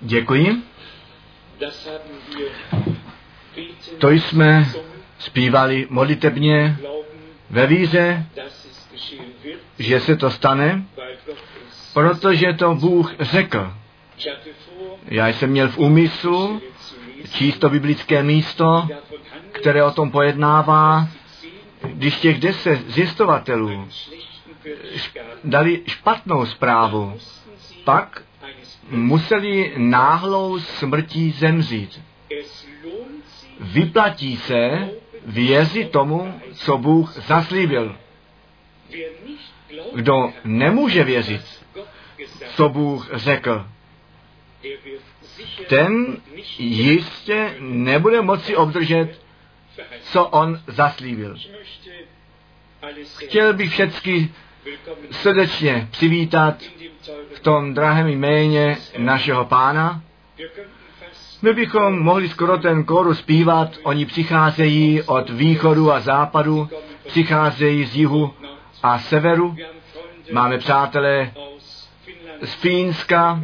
Děkuji. To jsme zpívali modlitebně ve víře, že se to stane, protože to Bůh řekl. Já jsem měl v úmyslu číst to biblické místo, které o tom pojednává, když těch deset zjistovatelů dali špatnou zprávu, pak museli náhlou smrtí zemřít. Vyplatí se věřit tomu, co Bůh zaslíbil. Kdo nemůže věřit, co Bůh řekl, ten jistě nebude moci obdržet, co on zaslíbil. Chtěl bych willkommen srdečně přivítat v tom drahém jméně našeho pána. My bychom mohli skoro ten kóru zpívat, oni přicházejí od východu a západu, přicházejí z jihu a severu. Máme přátelé z Fínska,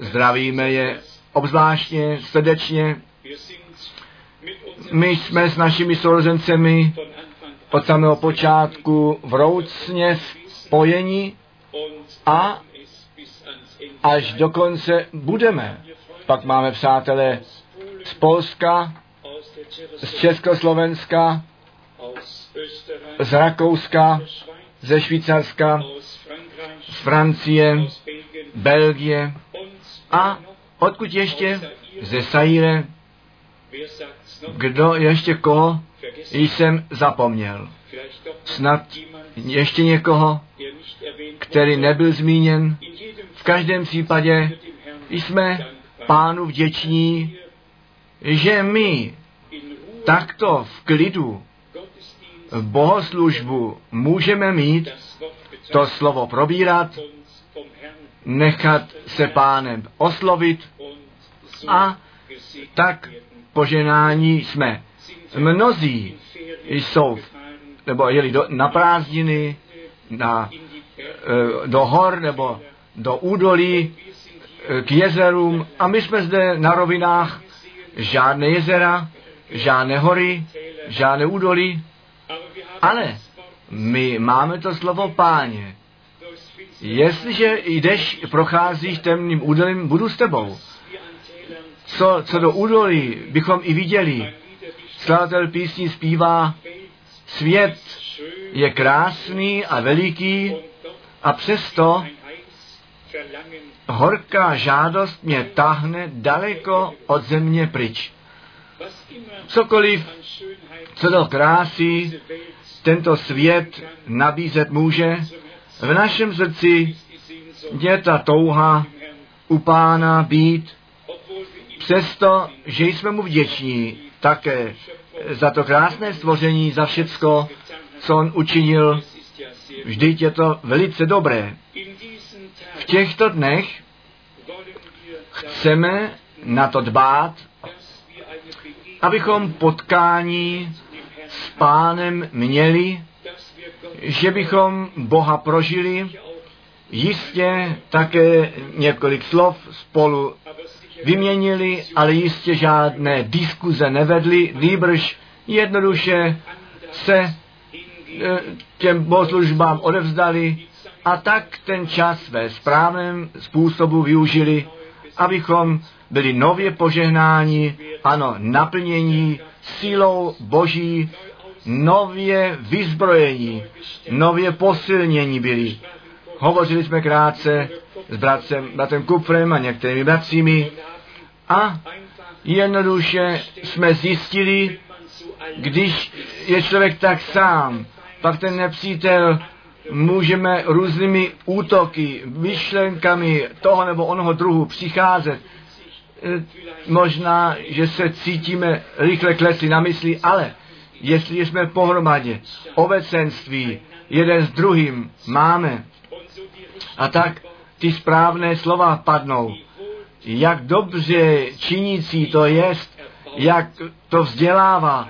zdravíme je obzvláštně, srdečně. My jsme s našimi sourozencemi od samého počátku vroucně spojeni a až do konce budeme. Pak máme přátelé z Polska, z Československa, z Rakouska, ze Švýcarska, z Francie, Belgie a odkud ještě? Ze Saire. Kdo ještě koho jsem zapomněl? Snad ještě někoho, který nebyl zmíněn. V každém případě jsme pánu vděční, že my takto v klidu bohoslužbu můžeme mít, to slovo probírat, nechat se pánem oslovit a tak poženání jsme. Mnozí jsou, gefahren, nebo jeli do, na prázdniny, na, eh, do hor nebo do údolí, eh, k jezerům a my jsme zde na rovinách žádné jezera, žádné hory, žádné údolí, ale my máme to slovo páně. Jestliže jdeš, procházíš temným údolím, budu s tebou. Co, co do údolí bychom i viděli. Skladatel písní zpívá, svět je krásný a veliký a přesto horká žádost mě tahne daleko od země pryč. Cokoliv, co do krásy tento svět nabízet může, v našem srdci je ta touha u pána být, přesto, že jsme mu vděční také za to krásné stvoření, za všecko, co on učinil, vždyť je to velice dobré. V těchto dnech chceme na to dbát, abychom potkání s pánem měli, že bychom Boha prožili, jistě také několik slov spolu vyměnili, ale jistě žádné diskuze nevedli, nýbrž jednoduše se hingehen, e, těm bohoslužbám odevzdali a tak ten čas ve správném způsobu využili, abychom byli nově požehnáni, ano, naplnění sílou Boží, nově vyzbrojení, nově posilnění byli. Hovořili jsme krátce s bratcem, bratem Kupfrem a některými bratřími a jednoduše jsme zjistili, když je člověk tak sám, pak ten nepřítel můžeme různými útoky, myšlenkami toho nebo onoho druhu přicházet. E, Možná, že se cítíme rychle klesli na mysli, ale jestli jsme pohromadě, obecenství, jeden s druhým máme, a tak ty správné slova padnou. Jak dobře činící to jest, jak to vzdělává,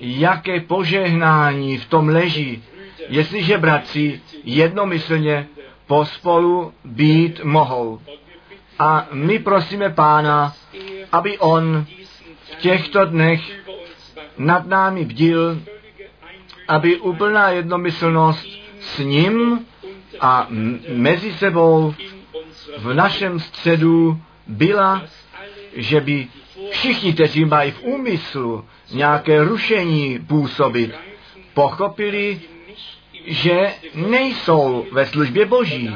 jaké požehnání v tom leží, jestliže bratři jednomyslně pospolu být mohou. A my prosíme Pána, aby On v těchto dnech nad námi bdil, aby úplná jednomyslnost s ním a mezi sebou v našem středu byla, že by všichni, kteří mají v úmyslu nějaké rušení působit, pochopili, že nejsou ve službě Boží.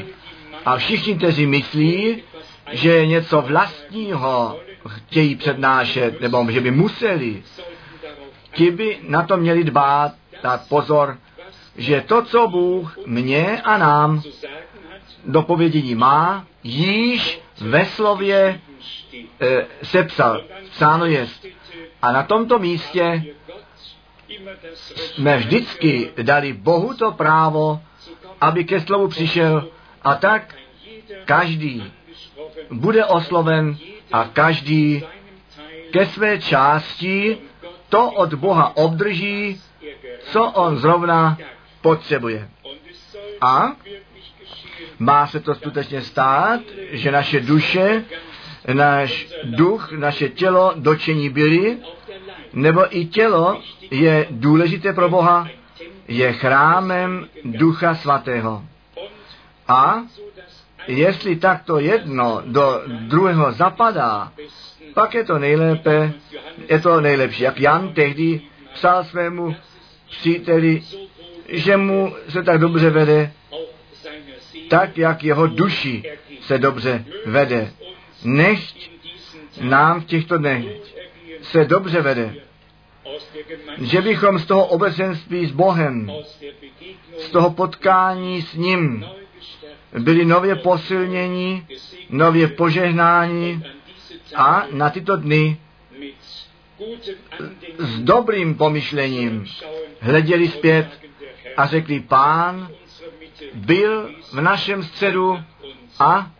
A všichni, kteří myslí, že něco vlastního chtějí přednášet, nebo že by museli, ti by na to měli dbát, dát pozor, že to, co Bůh mě a nám do povědění má, již ve slově e, sepsal, psáno jest. A na tomto místě jsme vždycky dali Bohu to právo, aby ke slovu přišel a tak každý bude osloven a každý ke své části to od Boha obdrží, co on zrovna potřebuje. A má se to skutečně stát, že naše duše, náš duch, naše tělo dočení byly, nebo i tělo je důležité pro Boha, je chrámem Ducha Svatého. A jestli takto jedno do druhého zapadá, pak je to nejlépe, je to nejlepší. Jak Jan tehdy psal svému příteli, že mu se tak dobře vede, tak jak jeho duši se dobře vede. Nechť nám v těchto dnech se dobře vede. Že bychom z toho obecenství s Bohem, z toho potkání s ním, byli nově posilněni, nově požehnáni a na tyto dny s dobrým pomyšlením hleděli zpět a řekli, pán byl v našem středu a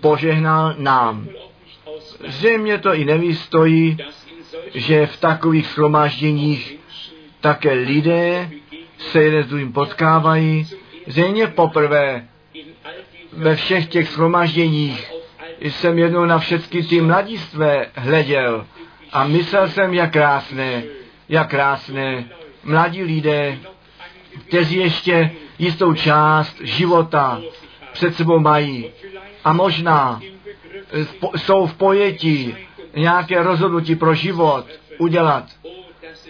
požehnal nám. Zřejmě to i nevystojí, že v takových shromážděních také lidé se jeden s druhým potkávají. Zřejmě poprvé ve všech těch shromážděních jsem jednou na všechny ty mladistvé hleděl a myslel jsem, jak krásné, jak krásné mladí lidé, kteří ještě jistou část života před sebou mají a možná jsou v pojetí nějaké rozhodnutí pro život udělat.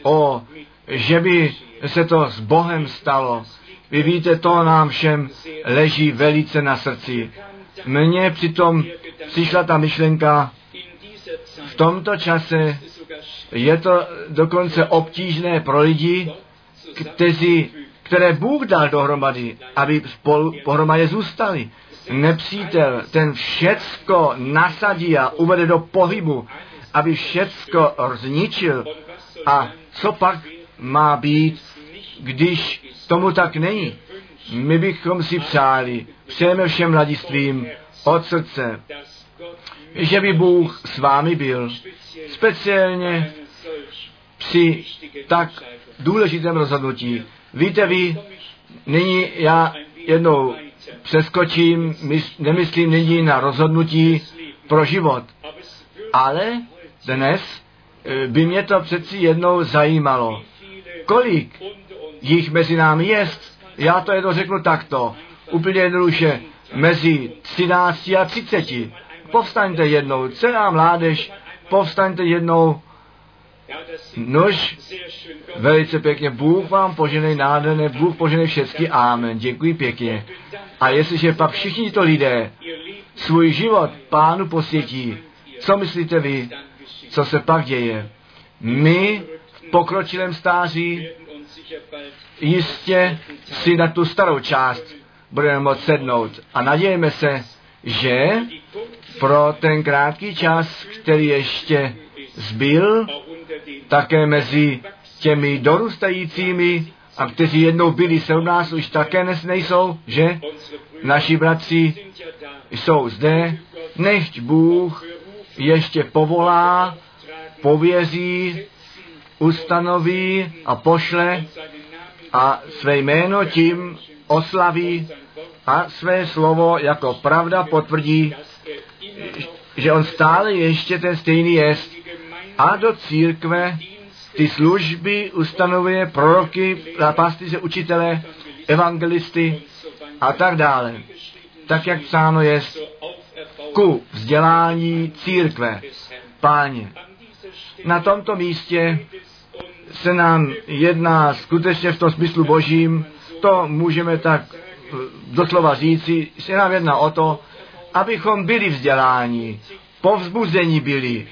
O, že by se to s Bohem stalo. Vy víte, to nám všem leží velice na srdci. Mně přitom přišla ta myšlenka, v tomto čase je to dokonce obtížné pro lidi, kteří, které Bůh dal dohromady, aby spolu pohromadě zůstali. Nepřítel ten všecko nasadí a uvede do pohybu, aby všecko zničil. A co pak má být, když tomu tak není? My bychom si přáli, přejeme všem mladistvím od srdce, že by Bůh s vámi byl, speciálně při tak důležitém rozhodnutí. Víte vy, nyní já jednou přeskočím, nemyslím nyní na rozhodnutí pro život, ale dnes by mě to přeci jednou zajímalo. Kolik jich mezi námi jest? Já to jednou řeknu takto, úplně jednoduše, mezi 13 a 30. Povstaňte jednou, celá mládež, povstaňte jednou, Nož, velice pěkně, Bůh vám poženej nádherné, Bůh poženej všechny, amen, děkuji pěkně. A jestliže pak všichni to lidé svůj život pánu posvětí, co myslíte vy, co se pak děje? My v pokročilém stáří jistě si na tu starou část budeme moct sednout a nadějeme se, že pro ten krátký čas, který ještě zbyl, také mezi těmi dorůstajícími a kteří jednou byli se u nás, už také dnes nejsou, že? Naši bratři jsou zde, nechť Bůh ještě povolá, pověří, ustanoví a pošle a své jméno tím oslaví a své slovo jako pravda potvrdí, že on stále ještě ten stejný jest a do církve ty služby ustanovuje proroky, pastýře, učitele, evangelisty a tak dále. Tak, jak psáno je ku vzdělání církve. Páně, na tomto místě se nám jedná skutečně v tom smyslu božím, to můžeme tak eh, doslova říci, se nám jedná o to, abychom byli vzděláni, povzbuzení byli,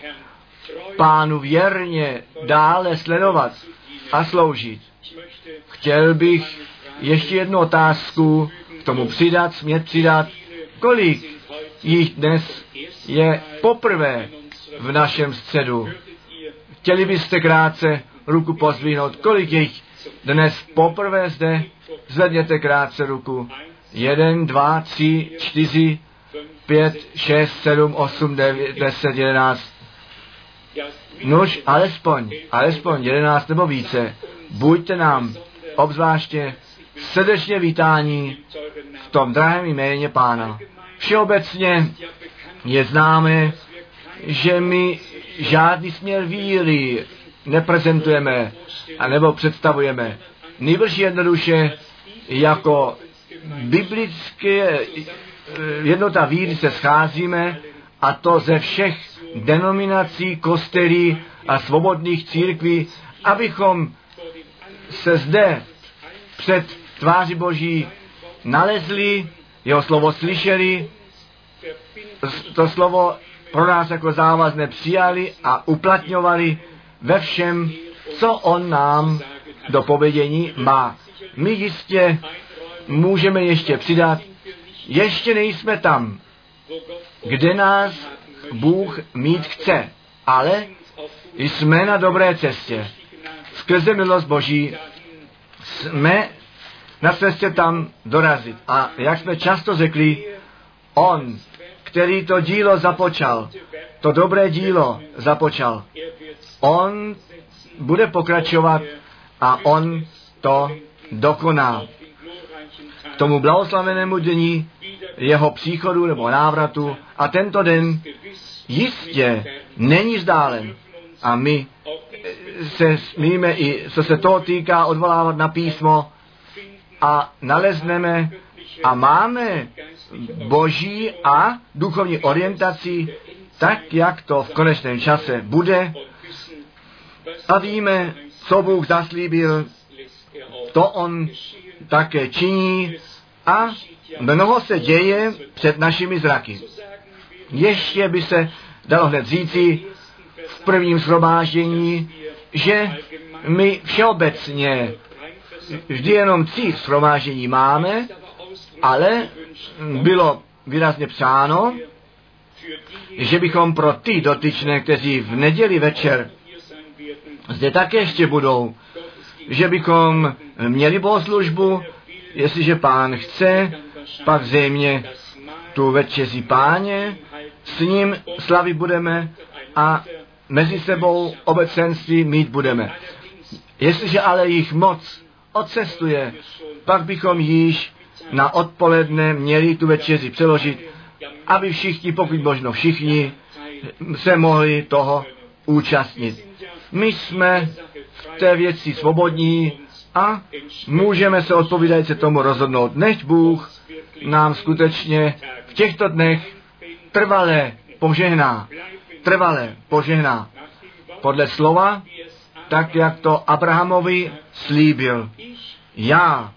pánu věrně dále sledovat a sloužit. Chtěl bych ještě jednu otázku k tomu přidat, smět přidat, kolik jich dnes je poprvé v našem středu. Chtěli byste krátce ruku pozvihnout, kolik jich dnes poprvé zde, zvedněte krátce ruku. Jeden, dva, tři, čtyři, pět, šest, sedm, osm, devět, deset, jedenáct. Nož, alespoň, alespoň jedenáct nebo více. Buďte nám obzvláště srdečně vítání v tom drahém jméně Pána. Všeobecně je známe, že my žádný směr víry neprezentujeme a nebo představujeme. Nejbrž jednoduše jako biblické jednota víry se scházíme a to ze všech denominací, kostelí a svobodných církví, abychom se zde před tváři Boží nalezli, jeho slovo slyšeli, to slovo pro nás jako závazné přijali a uplatňovali ve všem, co on nám do povědění má. My jistě můžeme ještě přidat, ještě nejsme tam, kde nás Bůh mít chce, ale jsme na dobré cestě. Skrze milost Boží jsme na cestě tam dorazit. A jak jsme často řekli, On, který to dílo započal, to dobré dílo započal, On bude pokračovat a On to dokoná. Tomu blahoslavenému dní jeho příchodu nebo návratu a tento den jistě není vzdálen. A my se smíme i, co se toho týká, odvolávat na písmo a nalezneme a máme boží a duchovní orientaci, tak jak to v konečném čase bude. A víme, co Bůh zaslíbil, to On také činí a mnoho se děje před našimi zraky. Ještě by se dalo hned říci v prvním shromáždění, že my všeobecně vždy jenom tři shromáždění máme, ale bylo výrazně psáno, že bychom pro ty dotyčné, kteří v neděli večer zde také ještě budou, že bychom měli bohoslužbu, jestliže pán chce, pak zřejmě tu večeří páně, s ním slavy budeme a mezi sebou obecenství mít budeme. Jestliže ale jich moc odcestuje, pak bychom již na odpoledne měli tu večeři přeložit, aby všichni, pokud možno všichni, se mohli toho účastnit. My jsme v té věci svobodní a můžeme se odpovídajíce tomu rozhodnout, než Bůh nám skutečně v těchto dnech trvalé požehná, trvalé požehná. Podle slova, tak jak to Abrahamovi slíbil. Já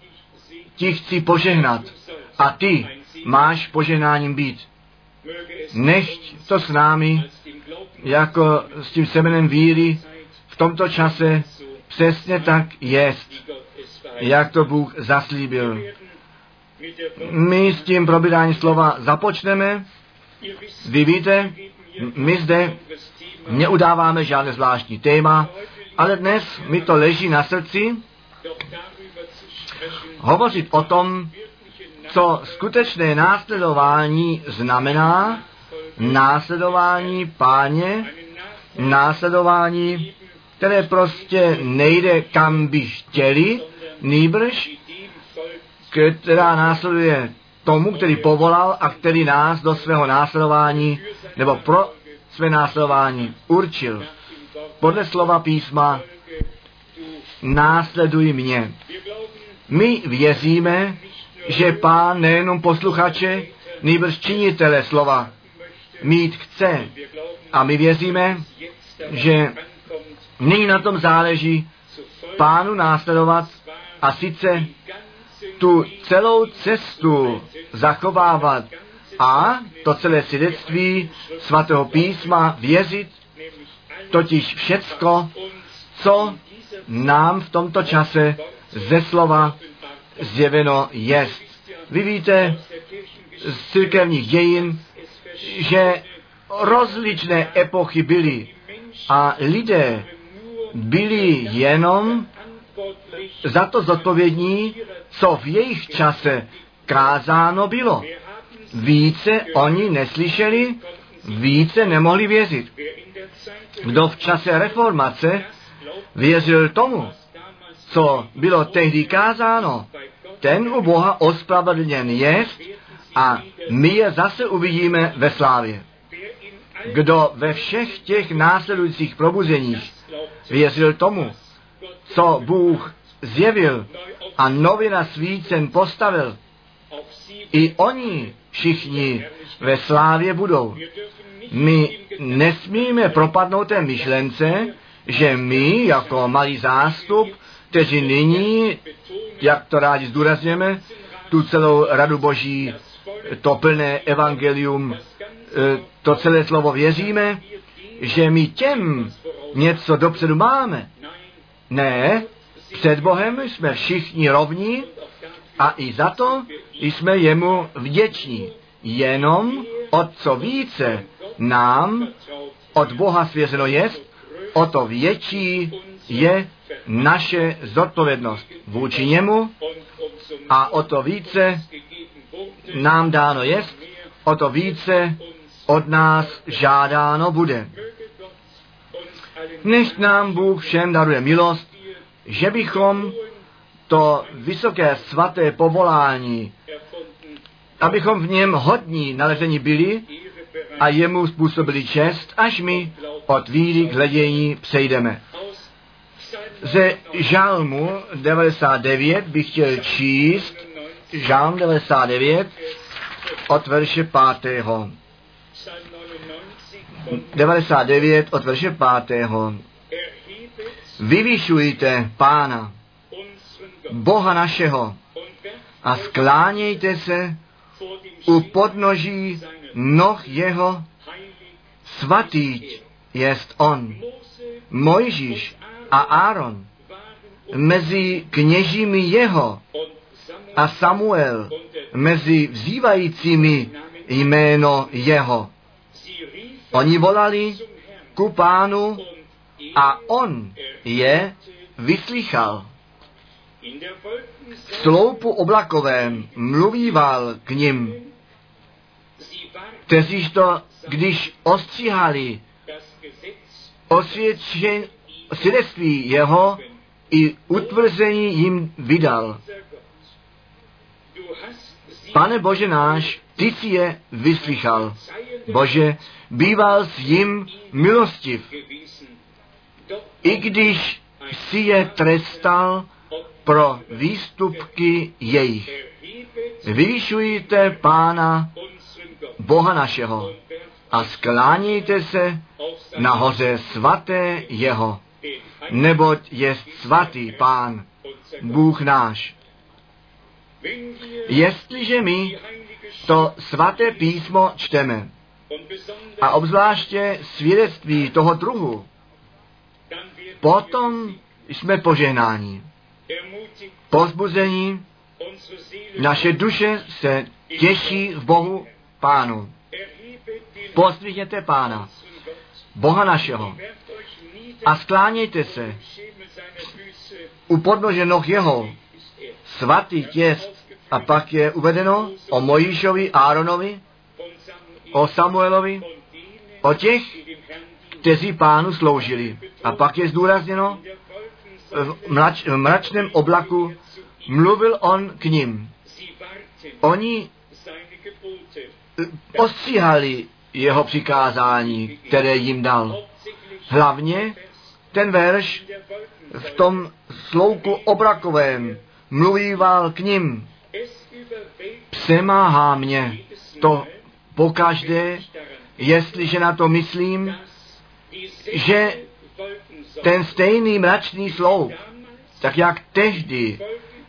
ti chci požehnat a ty máš požehnáním být. Nechť to s námi, jako s tím semenem víry, tomto čase přesně tak jest, jak to Bůh zaslíbil. My s tím probírání slova započneme. Vy víte, my zde neudáváme žádné zvláštní téma, ale dnes mi to leží na srdci hovořit o tom, co skutečné následování znamená, následování páně, následování, které prostě nejde kam by chtěli, nýbrž, která následuje tomu, který povolal a který nás do svého následování nebo pro své následování určil. Podle slova písma následuj mě. My věříme, že pán nejenom posluchače, nýbrž činitele slova mít chce. A my věříme, že nyní na tom záleží pánu následovat a sice tu celou cestu zachovávat a to celé svědectví svatého písma věřit, totiž všecko, co nám v tomto čase ze slova zjeveno jest. Vy víte z církevních dějin, že rozličné epochy byly a lidé byli jenom za to zodpovědní, co v jejich čase kázáno bylo. Více oni neslyšeli, více nemohli věřit. Kdo v čase reformace věřil tomu, co bylo tehdy kázáno, ten u Boha ospravedlněn je a my je zase uvidíme ve slávě. Kdo ve všech těch následujících probuzeních věřil tomu, co Bůh zjevil a novina svícen postavil, i oni všichni ve slávě budou. My nesmíme propadnout té myšlence, že my jako malý zástup, kteří nyní, jak to rádi zdůrazněme, tu celou radu Boží, to plné evangelium, e, to celé slovo věříme, že my těm něco dopředu máme. Ne, před Bohem jsme všichni rovní a i za to jsme jemu vděční. Jenom o co více nám od Boha svěřeno jest, o to větší je naše zodpovědnost vůči němu a o to více nám dáno jest, o to více od nás žádáno bude. Než nám Bůh všem daruje milost, že bychom to vysoké svaté povolání, abychom v něm hodní nalezení byli a jemu způsobili čest, až my od víry k hledění přejdeme. Ze žalmu 99 bych chtěl číst, žalm 99 od verše 5. 99 od verše 5. Vyvyšujte Pána, Boha našeho, a sklánějte se u podnoží noh jeho, svatý jest on. Mojžíš a Áron mezi kněžími jeho a Samuel mezi vzývajícími jméno jeho. Oni volali ku pánu a on je vyslychal. V sloupu oblakovém mluvíval k ním, kteříž to, když ostříhali osvědčen, svědectví jeho i utvrzení jim vydal. Pane Bože náš, ty si je vyslychal. Bože, býval s jim milostiv. I když si je trestal pro výstupky jejich. Vyvyšujte Pána, Boha našeho, a sklánějte se nahoře svaté jeho, neboť je svatý Pán, Bůh náš. Jestliže my to svaté písmo čteme, a obzvláště svědectví toho druhu, potom jsme požehnáni. Pozbuzení, naše duše se těší v Bohu Pánu. Pozdvihněte Pána, Boha našeho, a sklánějte se u podnože noh jeho, svatý těst, a pak je uvedeno o Mojišovi, Áronovi, o Samuelovi, o těch, kteří pánu sloužili. A pak je zdůrazněno, v, mrač, v mračném oblaku mluvil on k ním. Oni ostříhali jeho přikázání, které jim dal. Hlavně ten verš v tom slouku obrakovém mluvíval k ním. Přemáhá mě to pokaždé, jestliže na to myslím, že ten stejný mračný sloup, tak jak tehdy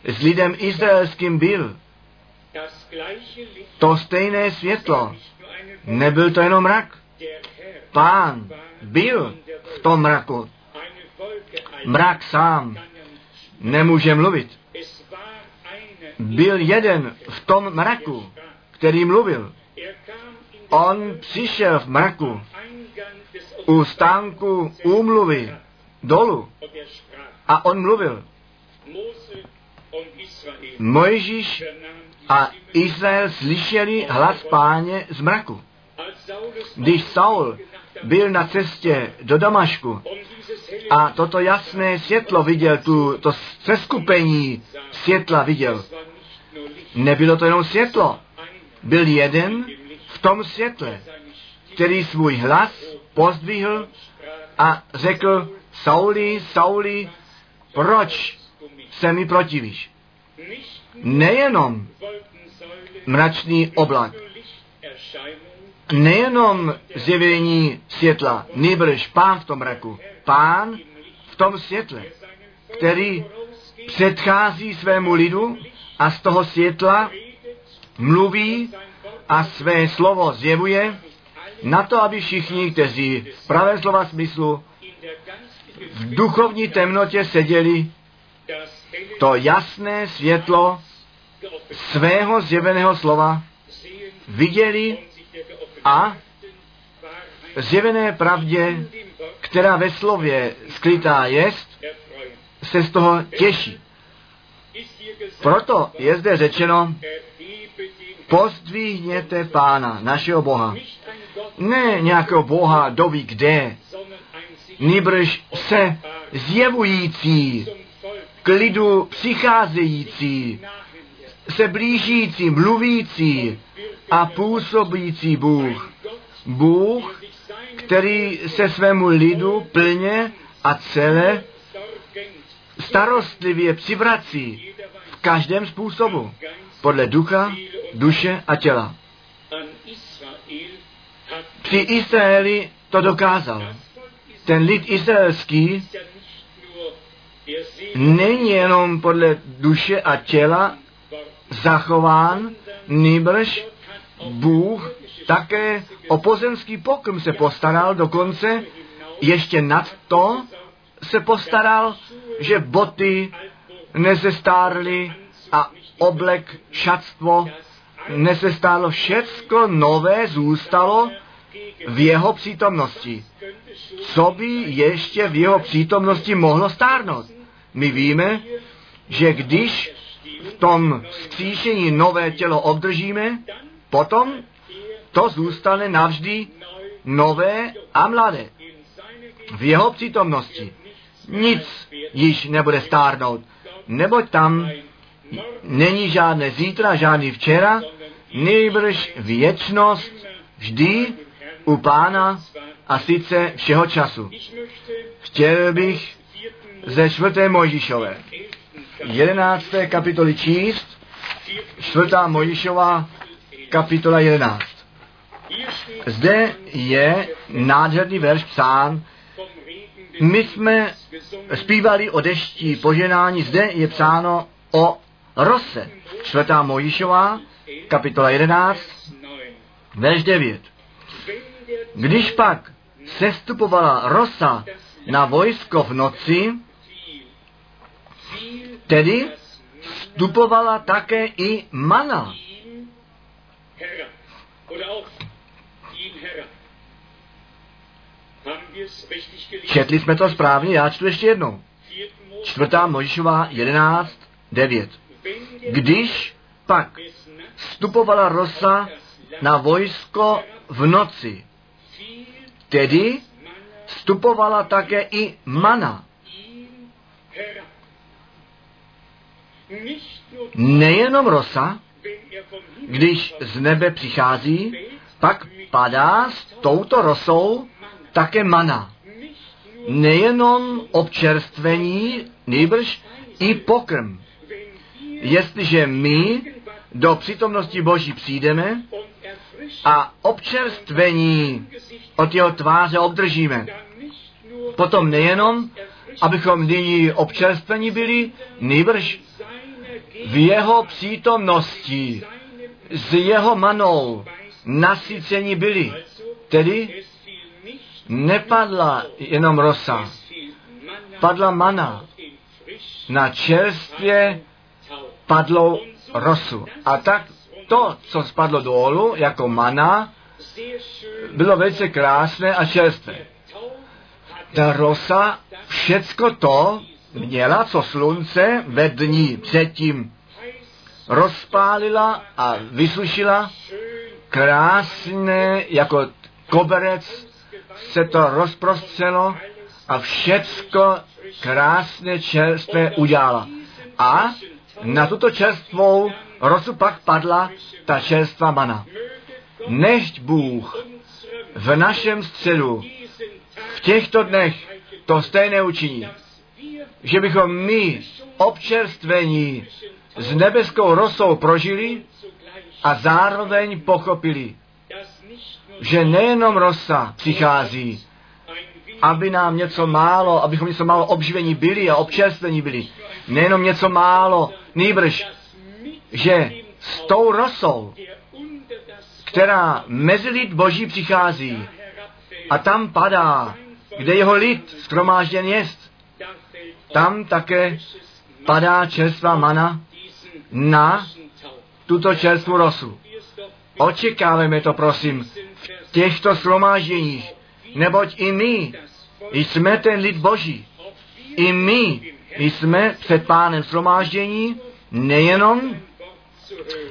s lidem izraelským byl, to stejné světlo, nebyl to jenom mrak. Pán byl v tom mraku. Mrak sám nemůže mluvit. Byl jeden v tom mraku, který mluvil. On přišel v mraku u stánku úmluvy dolu a on mluvil. Mojžíš a Izrael slyšeli hlas páně z mraku. Když Saul byl na cestě do Damašku a toto jasné světlo viděl, tu, to seskupení světla viděl, nebylo to jenom světlo, byl jeden v tom světle, který svůj hlas pozdvihl a řekl, Sauli, Sauli, proč se mi protivíš? Nejenom mračný oblak, nejenom zjevení světla, nýbrž pán v tom mraku, pán v tom světle, který předchází svému lidu a z toho světla mluví a své slovo zjevuje na to, aby všichni, kteří v pravé slova smyslu v duchovní temnotě seděli, to jasné světlo svého zjeveného slova viděli a zjevené pravdě, která ve slově skrytá jest, se z toho těší. Proto je zde řečeno, pozdvihněte Pána, našeho Boha. Ne nějakého Boha, doví kde, nýbrž se zjevující, k lidu přicházející, se blížící, mluvící a působící Bůh. Bůh, který se svému lidu plně a celé starostlivě přivrací v každém způsobu, podle ducha, duše a těla. Při Izraeli to dokázal. Ten lid izraelský není jenom podle duše a těla zachován, nýbrž Bůh také o pozemský pokrm se postaral, dokonce ještě nad to se postaral, že boty nezestárly a oblek, šatstvo nezestálo, všecko nové zůstalo v jeho přítomnosti. Co by ještě v jeho přítomnosti mohlo stárnout? My víme, že když v tom vzkříšení nové tělo obdržíme, potom to zůstane navždy nové a mladé. V jeho přítomnosti nic již nebude stárnout, neboť tam není žádné zítra, žádný včera, nejbrž věčnost vždy u pána a sice všeho času. Chtěl bych ze čtvrté Mojžišové, jedenácté kapitoly číst, čtvrtá Mojžišová kapitola 11. Zde je nádherný verš psán. My jsme zpívali o dešti poženání, zde je psáno o rose. Čtvrtá Mojišová, kapitola 11, verš 9. Když pak sestupovala rosa na vojsko v noci, tedy vstupovala také i mana. Četli jsme to správně, já čtu ještě jednou. Čtvrtá Možišová 11, 9. Když pak vstupovala rosa na vojsko v noci, tedy vstupovala také i mana. Nejenom rosa, když z nebe přichází, pak padá s touto rosou také mana. Nejenom občerstvení, nýbrž i pokrm. Jestliže my do přítomnosti Boží přijdeme a občerstvení od jeho tváře obdržíme, potom nejenom, abychom nyní občerstvení byli, nýbrž v jeho přítomnosti s jeho manou nasycení byli. Tedy nepadla jenom rosa, padla mana na čerstvě padlou rosu. A tak to, co spadlo dolů jako mana, bylo velice krásné a čerstvé. Ta rosa všecko to měla, co slunce ve dní předtím rozpálila a vysušila, krásné jako koberec se to rozprostřelo a všecko krásně čerstvé udělala. A na tuto čerstvou rosu pak padla ta čerstvá mana. Nežť Bůh v našem středu v těchto dnech to stejné učiní, že bychom my občerstvení s nebeskou rosou prožili a zároveň pochopili, že nejenom rosa přichází, aby nám něco málo, abychom něco málo obživení byli a občerstvení byli. Nejenom něco málo, nýbrž, že s tou rosou, která mezi lid boží přichází a tam padá, kde jeho lid skromážděn jest, tam také padá čerstvá mana na tuto čerstvou rosu. Očekáváme to, prosím, v těchto shromážděních, neboť i my jsme ten lid Boží. I my jsme před pánem shromáždění nejenom,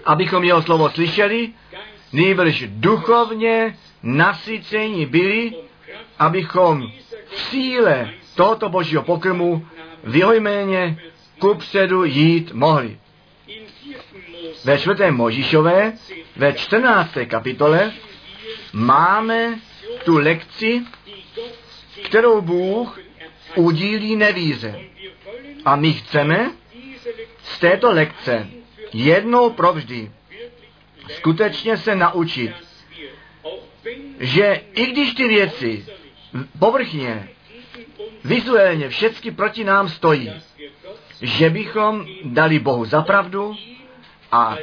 abychom jeho slovo slyšeli, nejbrž duchovně nasycení byli, abychom v síle tohoto božího pokrmu v jeho jméně kupředu jít mohli. Ve čtvrtém Možíšové, ve 14. kapitole, máme tu lekci, kterou Bůh udílí nevíře. A my chceme z této lekce jednou provždy skutečně se naučit, že i když ty věci povrchně, vizuálně všecky proti nám stojí, že bychom dali Bohu za pravdu a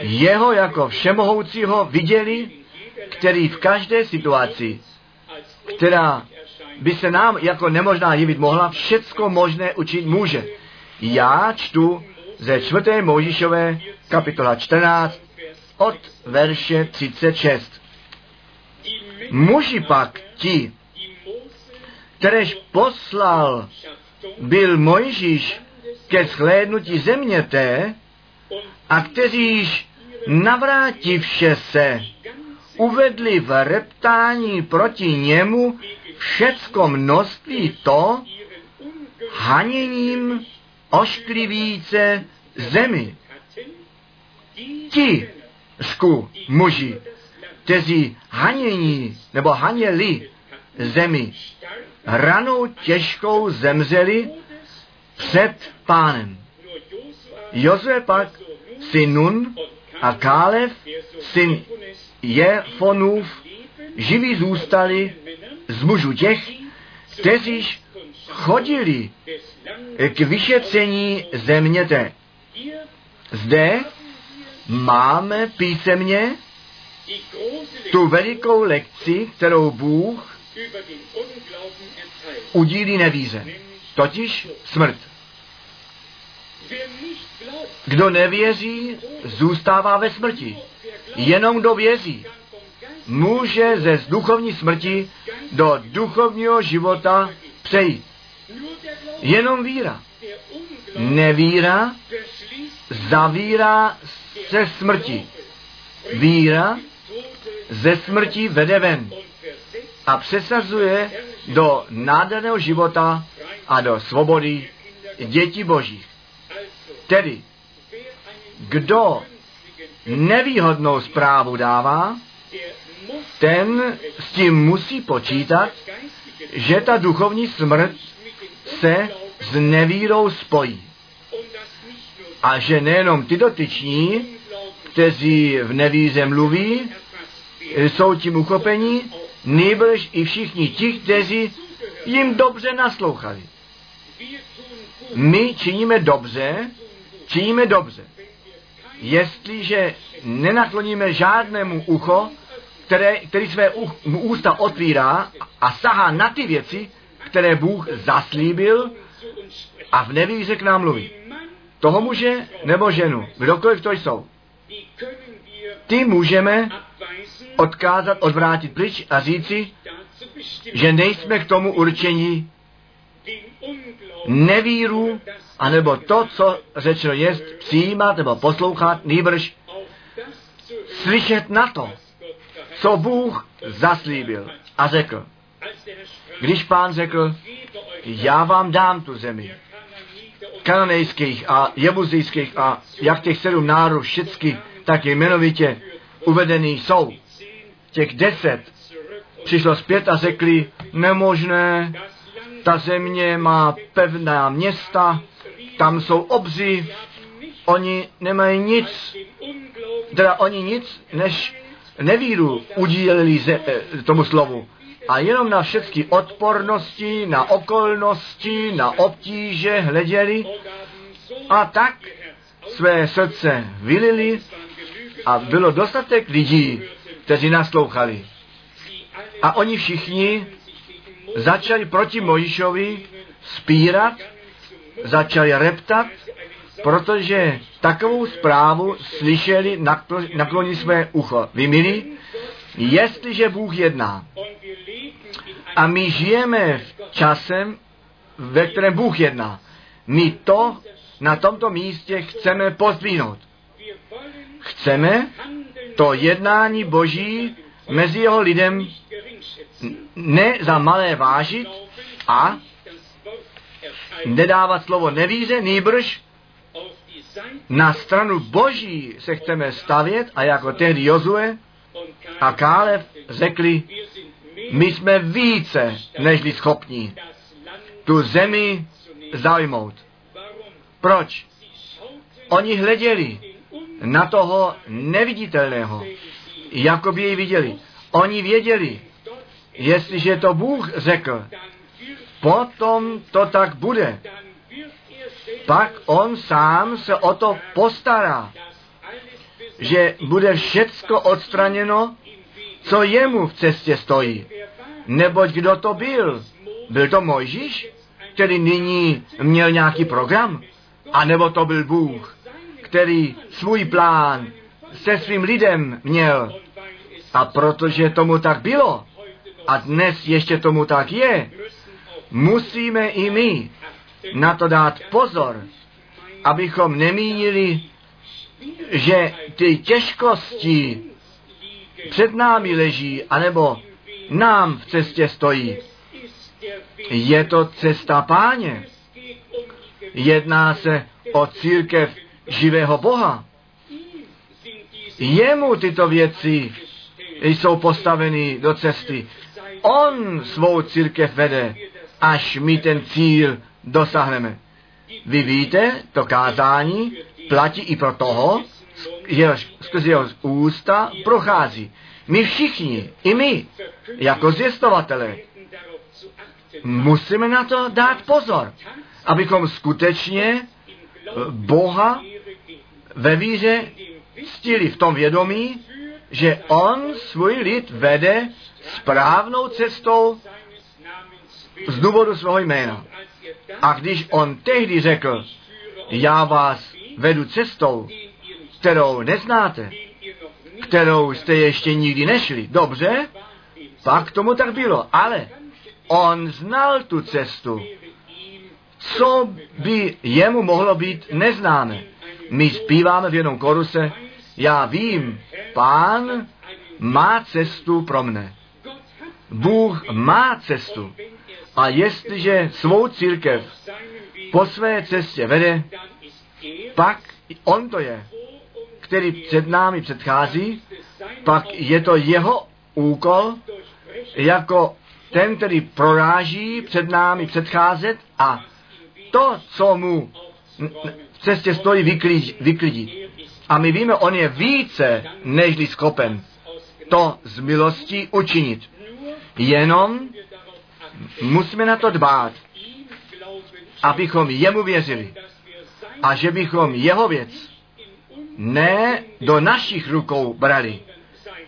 jeho jako všemohoucího viděli, který v každé situaci, která by se nám jako nemožná jevit mohla, všecko možné učit může. Já čtu ze 4. Mojžišové kapitola 14 od verše 36. Muži pak ti, kteréž poslal byl Mojžíš ke shlédnutí země té, a kteříž navrátivše se uvedli v reptání proti němu všecko množství to, haněním ošklivíce zemi. Ti sku muži, kteří hanění nebo haněli zemi, ranou těžkou zemřeli před pánem. Jozue pak syn Nun a Kálev, syn Jefonův, živí zůstali z mužů těch, kteříž chodili k vyšetření země té. Zde máme písemně tu velikou lekci, kterou Bůh udílí nevíře, totiž smrt. Kdo nevěří, zůstává ve smrti. Jenom kdo věří, může ze duchovní smrti do duchovního života přejít. Jenom víra. Nevíra zavírá se smrti. Víra ze smrti vede ven a přesazuje do nádherného života a do svobody dětí božích. Tedy, kdo nevýhodnou zprávu dává, ten s tím musí počítat, že ta duchovní smrt se s nevírou spojí. A že nejenom ty dotyční, kteří v nevíře mluví, jsou tím uchopení, nejbrž i všichni ti, kteří jim dobře naslouchali. My činíme dobře, činíme dobře. Jestliže nenakloníme žádnému ucho, které, který své ústa otvírá a sahá na ty věci, které Bůh zaslíbil a v nevíře k nám mluví. Toho muže nebo ženu, kdokoliv to jsou, ty můžeme odkázat, odvrátit pryč a říci, že nejsme k tomu určení nevíru, anebo to, co řečeno je, přijímat nebo poslouchat, nýbrž slyšet na to, co Bůh zaslíbil a řekl. Když pán řekl, já vám dám tu zemi, kananejských a jebuzijských a jak těch sedm národů všichni, tak jmenovitě uvedený jsou. Těch deset. Přišlo zpět a řekli, nemožné, ta země má pevná města, tam jsou obři, oni nemají nic, teda oni nic, než nevíru udíleli ze, eh, tomu slovu. A jenom na všechny odpornosti, na okolnosti, na obtíže hleděli a tak své srdce vylili a bylo dostatek lidí, kteří naslouchali. A oni všichni začali proti Mojišovi spírat, začali reptat, protože takovou zprávu slyšeli, nakloní své ucho. Vy milí, jestliže Bůh jedná a my žijeme v časem, ve kterém Bůh jedná, my to na tomto místě chceme pozdvihnout. Chceme to jednání Boží mezi jeho lidem ne za malé vážit a nedávat slovo nevíře, nýbrž na stranu Boží se chceme stavět a jako tehdy Jozue a Kálev řekli, my jsme více nežli schopní tu zemi zaujmout. Proč? Oni hleděli na toho neviditelného, jako by jej viděli. Oni věděli, jestliže to Bůh řekl, potom to tak bude. Pak on sám se o to postará, že bude všecko odstraněno, co jemu v cestě stojí. Neboť kdo to byl? Byl to Mojžíš, který nyní měl nějaký program? A nebo to byl Bůh, který svůj plán se svým lidem měl? A protože tomu tak bylo, a dnes ještě tomu tak je, musíme i my na to dát pozor, abychom nemínili, že ty těžkosti před námi leží, anebo nám v cestě stojí. Je to cesta páně. Jedná se o církev živého Boha. Jemu tyto věci jsou postaveny do cesty. On svou církev vede, až my ten cíl dosáhneme. Vy víte, to kázání platí i pro toho, jehož, skrze jeho ústa prochází. My všichni, i my, jako zvěstovatelé, musíme na to dát pozor, abychom skutečně Boha ve víře ctili v tom vědomí, že On svůj lid vede správnou cestou z důvodu svého jména. A když on tehdy řekl, já vás vedu cestou, kterou neznáte, kterou jste ještě nikdy nešli, dobře, pak tomu tak bylo. Ale on znal tu cestu. Co by jemu mohlo být neznáme? My zpíváme v jednom koruse, já vím, pán má cestu pro mne. Bůh má cestu. A jestliže svou církev po své cestě vede, pak on to je, který před námi předchází, pak je to jeho úkol, jako ten, který proráží před námi předcházet a to, co mu cestě stojí, vyklidit. vyklidit. A my víme, on je více nežli schopen to z milosti učinit. Jenom musíme na to dbát, abychom jemu věřili a že bychom jeho věc ne do našich rukou brali,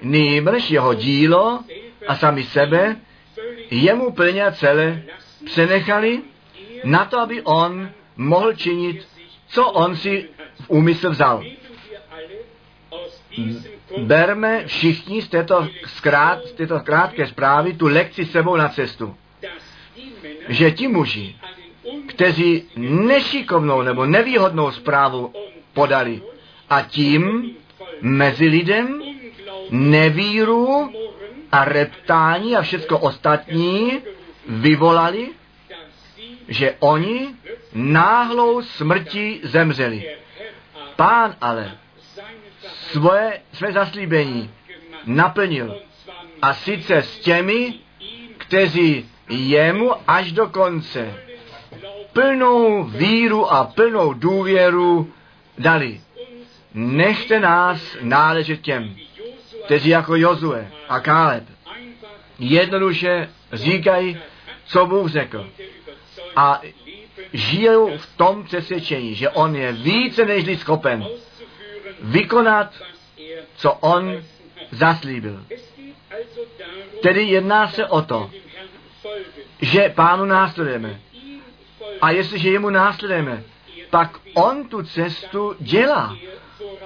nýbrž jeho dílo a sami sebe jemu plně a celé přenechali na to, aby on mohl činit, co on si v úmysl vzal. Berme všichni z této, zkrát, z této krátké zprávy tu lekci sebou na cestu. Že ti muži, kteří nešikovnou nebo nevýhodnou zprávu podali a tím mezi lidem nevíru a reptání a všechno ostatní vyvolali, že oni náhlou smrti zemřeli. Pán ale svoje, své zaslíbení naplnil. A sice s těmi, kteří jemu až do konce plnou víru a plnou důvěru dali. Nechte nás náležet těm, kteří jako Jozue a Káleb jednoduše říkají, co Bůh řekl. A žijou v tom přesvědčení, že on je více než schopen vykonat, co on zaslíbil. Tedy jedná se o to, že pánu následujeme. A jestliže jemu následujeme, pak on tu cestu dělá.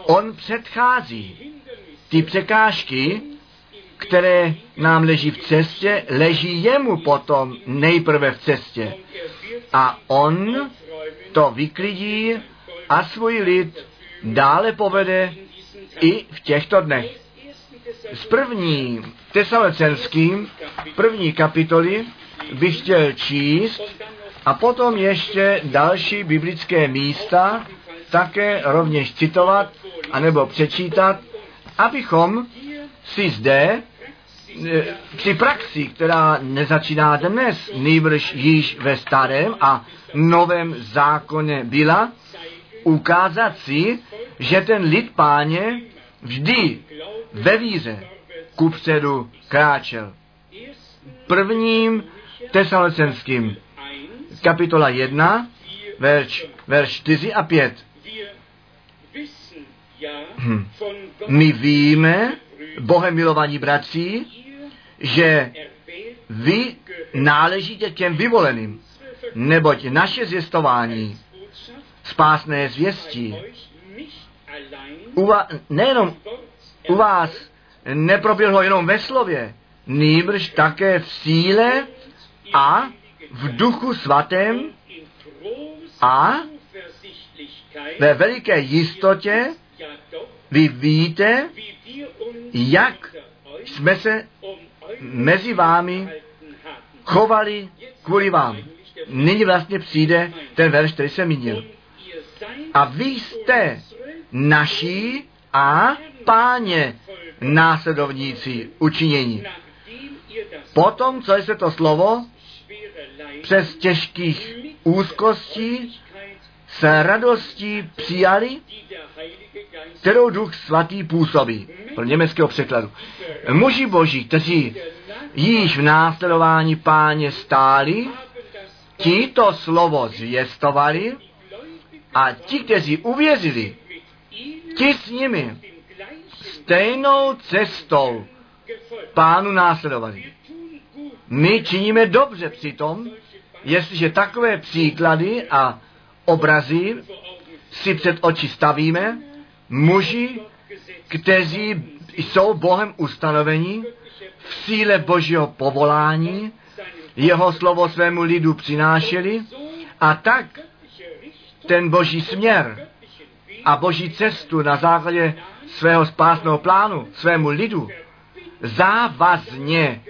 On předchází. Ty překážky, které nám leží v cestě, leží jemu potom nejprve v cestě. A on to vyklidí a svůj lid dále povede i v těchto dnech. S první tesalecenským, první kapitoly bych chtěl číst a potom ještě další biblické místa také rovněž citovat anebo přečítat, abychom si zde při praxi, která nezačíná dnes, nejbrž již ve starém a novém zákoně byla, ukázat si, že ten lid páně vždy ve víře kupředu kráčel. Prvním tesalocenským kapitola 1, verš, verš 4 a 5. Hm. My víme, Bohem milovaní bratři, že vy náležíte těm vyvoleným, neboť naše zvěstování spásné zvěstí u vás, nejenom u vás neproběhlo jenom ve slově, nýbrž také v síle a v duchu svatém a ve veliké jistotě vy víte, jak jsme se mezi vámi chovali kvůli vám. Nyní vlastně přijde ten verš, který jsem mínil. A vy jste naší a páně následovníci učinění. Potom, co se to slovo přes těžkých úzkostí s radostí přijali, kterou duch svatý působí. Pro německého překladu. Muži boží, kteří již v následování páně stáli, ti to slovo zvěstovali a ti, kteří uvěřili, ti s nimi stejnou cestou pánu následovali. My činíme dobře přitom, jestliže takové příklady a obrazy si před oči stavíme, muži, kteří jsou Bohem ustanovení v síle Božího povolání, jeho slovo svému lidu přinášeli a tak ten boží směr a boží cestu na základě svého spásného plánu svému lidu závazně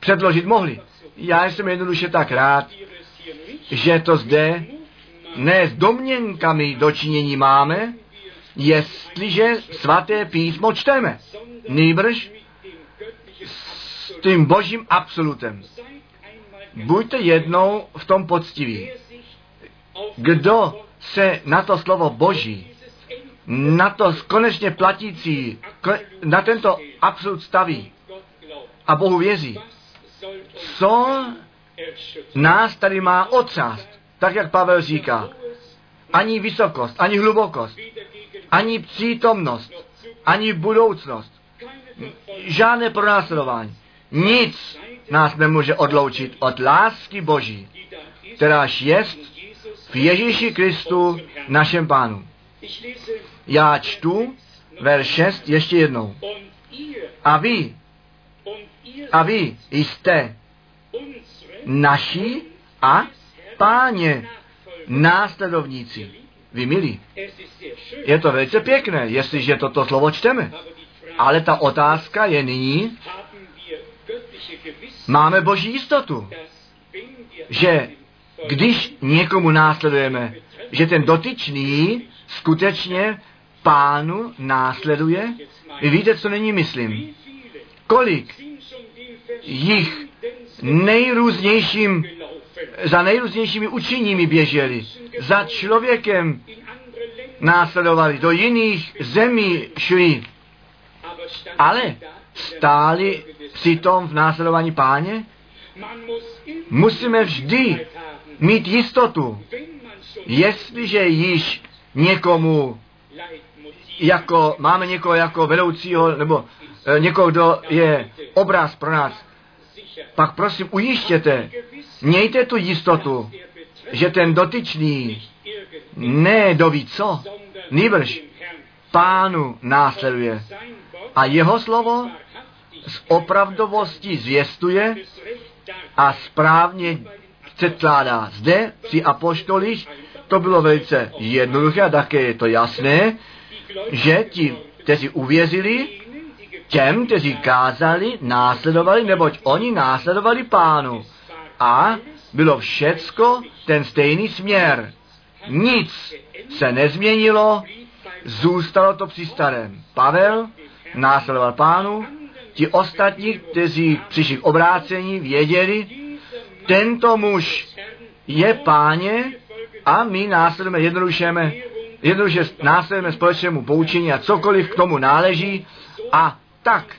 předložit mohli. Já jsem jednoduše tak rád, že to zde ne s domněnkami dočinění máme, jestliže svaté písmo čteme. Nýbrž tím božím absolutem. Buďte jednou v tom poctiví. Kdo se na to slovo boží, na to konečně platící, na tento absolut staví a Bohu věří, co nás tady má otřást, tak jak Pavel říká. Ani vysokost, ani hlubokost, ani přítomnost, ani budoucnost, žádné pronásledování. Nic nás nemůže odloučit od lásky Boží, kteráž jest v Ježíši Kristu, našem Pánu. Já čtu verš 6 ještě jednou. A vy, a vy jste naši a páně následovníci. Vy milí, je to velice pěkné, jestliže toto slovo čteme. Ale ta otázka je nyní, máme boží jistotu, že když někomu následujeme, že ten dotyčný skutečně pánu následuje? Vy víte, co není myslím. Kolik jich nejrůznějším, za nejrůznějšími učeními běželi, za člověkem následovali, do jiných zemí šli, ale stáli přitom v následování páně? Musíme vždy mít jistotu, jestliže již někomu jako, máme někoho jako vedoucího, nebo e, někoho, kdo je obraz pro nás, pak prosím ujištěte, mějte tu jistotu, že ten dotyčný ne doví co, nýbrž pánu následuje a jeho slovo z opravdovostí zvěstuje a správně předkládá. Zde při apoštolích to bylo velice jednoduché a také je to jasné, že ti, kteří uvěřili, těm, kteří kázali, následovali, neboť oni následovali pánu. A bylo všecko ten stejný směr. Nic se nezměnilo, zůstalo to při starém. Pavel následoval pánu, ti ostatní, kteří přišli k obrácení, věděli, tento muž je páně a my následujeme jednodušeme, jednoduše následujeme společnému poučení a cokoliv k tomu náleží a tak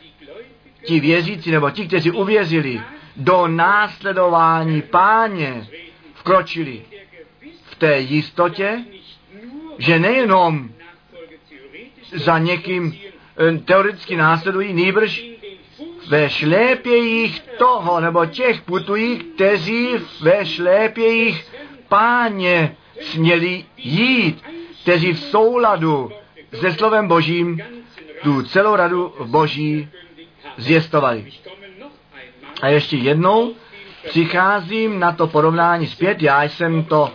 ti věřící nebo ti, kteří uvěřili do následování páně, vkročili v té jistotě, že nejenom za někým eh, teoreticky následují, nýbrž ve šlépějích toho, nebo těch putují, kteří ve šlépějích páně směli jít, kteří v souladu se slovem božím tu celou radu boží zjistovali. A ještě jednou přicházím na to porovnání zpět. Já jsem to,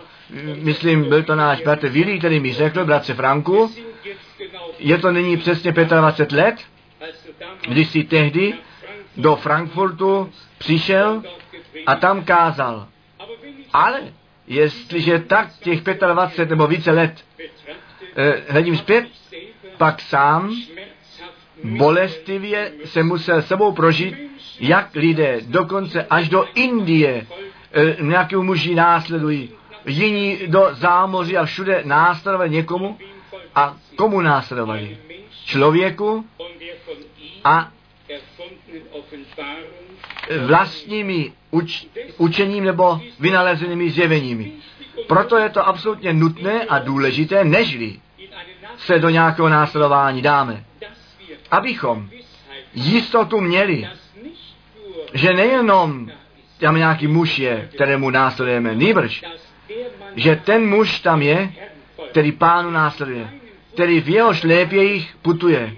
myslím, byl to náš bratr Vili, který mi řekl, bratře Franku, je to nyní přesně 25 let, když si tehdy do Frankfurtu přišel a tam kázal. Ale jestliže tak těch 25 nebo více let eh, hledím zpět, pak sám bolestivě se musel sebou prožít, jak lidé dokonce až do Indie eh, nějakého muži následují, jiní do zámoří a všude následovali někomu a komu následovali? Člověku a vlastními uč, učením nebo vynalezenými zjeveními. Proto je to absolutně nutné a důležité, nežli se do nějakého následování dáme. Abychom jistotu měli, že nejenom tam nějaký muž je, kterému následujeme, nýbrž, že ten muž tam je, který pánu následuje, který v jeho šlépějích putuje,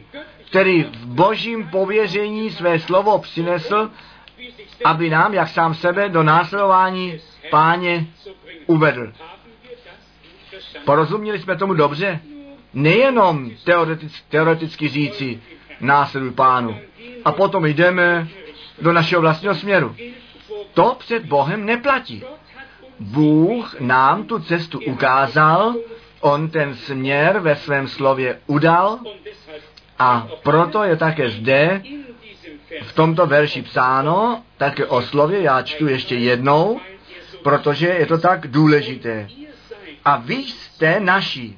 který v božím pověření své slovo přinesl, aby nám, jak sám sebe, do následování páně uvedl. Porozuměli jsme tomu dobře? Nejenom teoreticky, říci, následuj pánu. A potom jdeme do našeho vlastního směru. To před Bohem neplatí. Bůh nám tu cestu ukázal, on ten směr ve svém slově udal a proto je také zde v tomto verši psáno, také o slově, já čtu ještě jednou, protože je to tak důležité. A vy jste naši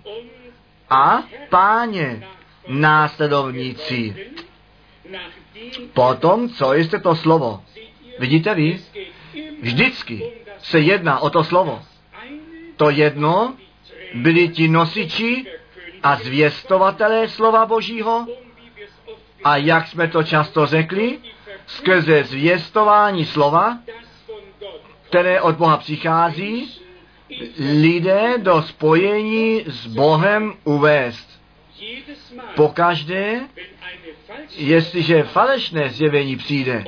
a páně následovníci. Potom, co jste to slovo? Vidíte vy? Vždycky se jedná o to slovo. To jedno byli ti nosiči a zvěstovatelé slova Božího a jak jsme to často řekli, skrze zvěstování slova, které od Boha přichází, lidé do spojení s Bohem uvést. Pokaždé, jestliže falešné zjevení přijde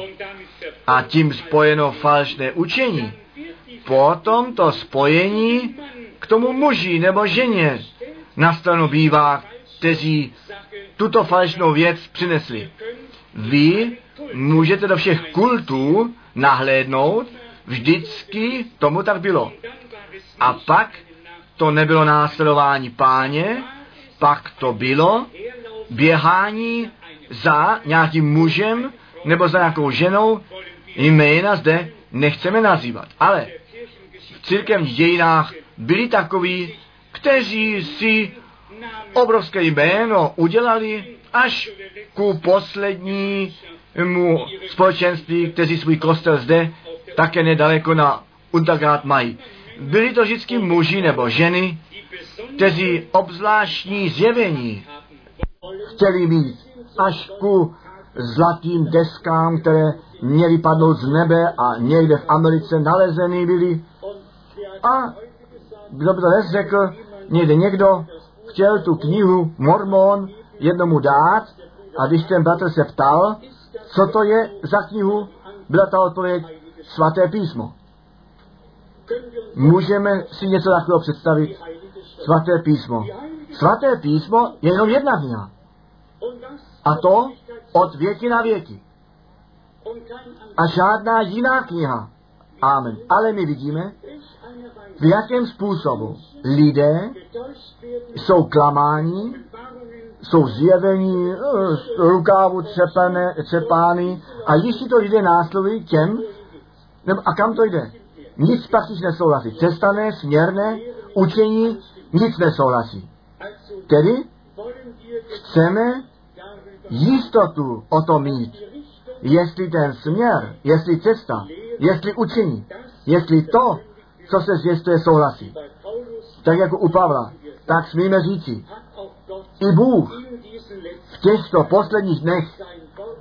a tím spojeno falešné učení, potom to spojení k tomu muži nebo ženě na stranu bývá, kteří tuto falešnou věc přinesli. Vy můžete do všech kultů nahlédnout, vždycky tomu tak bylo. A pak to nebylo následování páně, pak to bylo běhání za nějakým mužem nebo za nějakou ženou, jména zde nechceme nazývat. Ale v církevních dějinách byli takoví, kteří si obrovské jméno udělali až ku poslednímu společenství, kteří svůj kostel zde také nedaleko na Untergrad mají. Byli to vždycky muži nebo ženy, kteří obzvláštní zjevení chtěli mít až ku zlatým deskám, které měly padnout z nebe a někde v Americe nalezený byly. A kdo by to nezřekl, někde někdo chtěl tu knihu Mormon jednomu dát a když ten bratr se ptal, co to je za knihu, byla ta odpověď svaté písmo. Můžeme si něco takového představit? Svaté písmo. Svaté písmo je jenom jedna kniha. A to od věky na věky. A žádná jiná kniha. Amen. Ale my vidíme, v jakém způsobu lidé jsou klamáni, jsou zjevení, eh, rukávu třepané, třepány a jistí to lidé následují těm, nebo, a kam to jde? Nic prakticky nesouhlasí. Cestané, směrné, učení, nic nesouhlasí. Tedy chceme jistotu o tom mít, jestli ten směr, jestli cesta, jestli učení, jestli to, co se zvěstuje, souhlasí. Tak jako u Pavla, tak smíme říci, i Bůh v těchto posledních dnech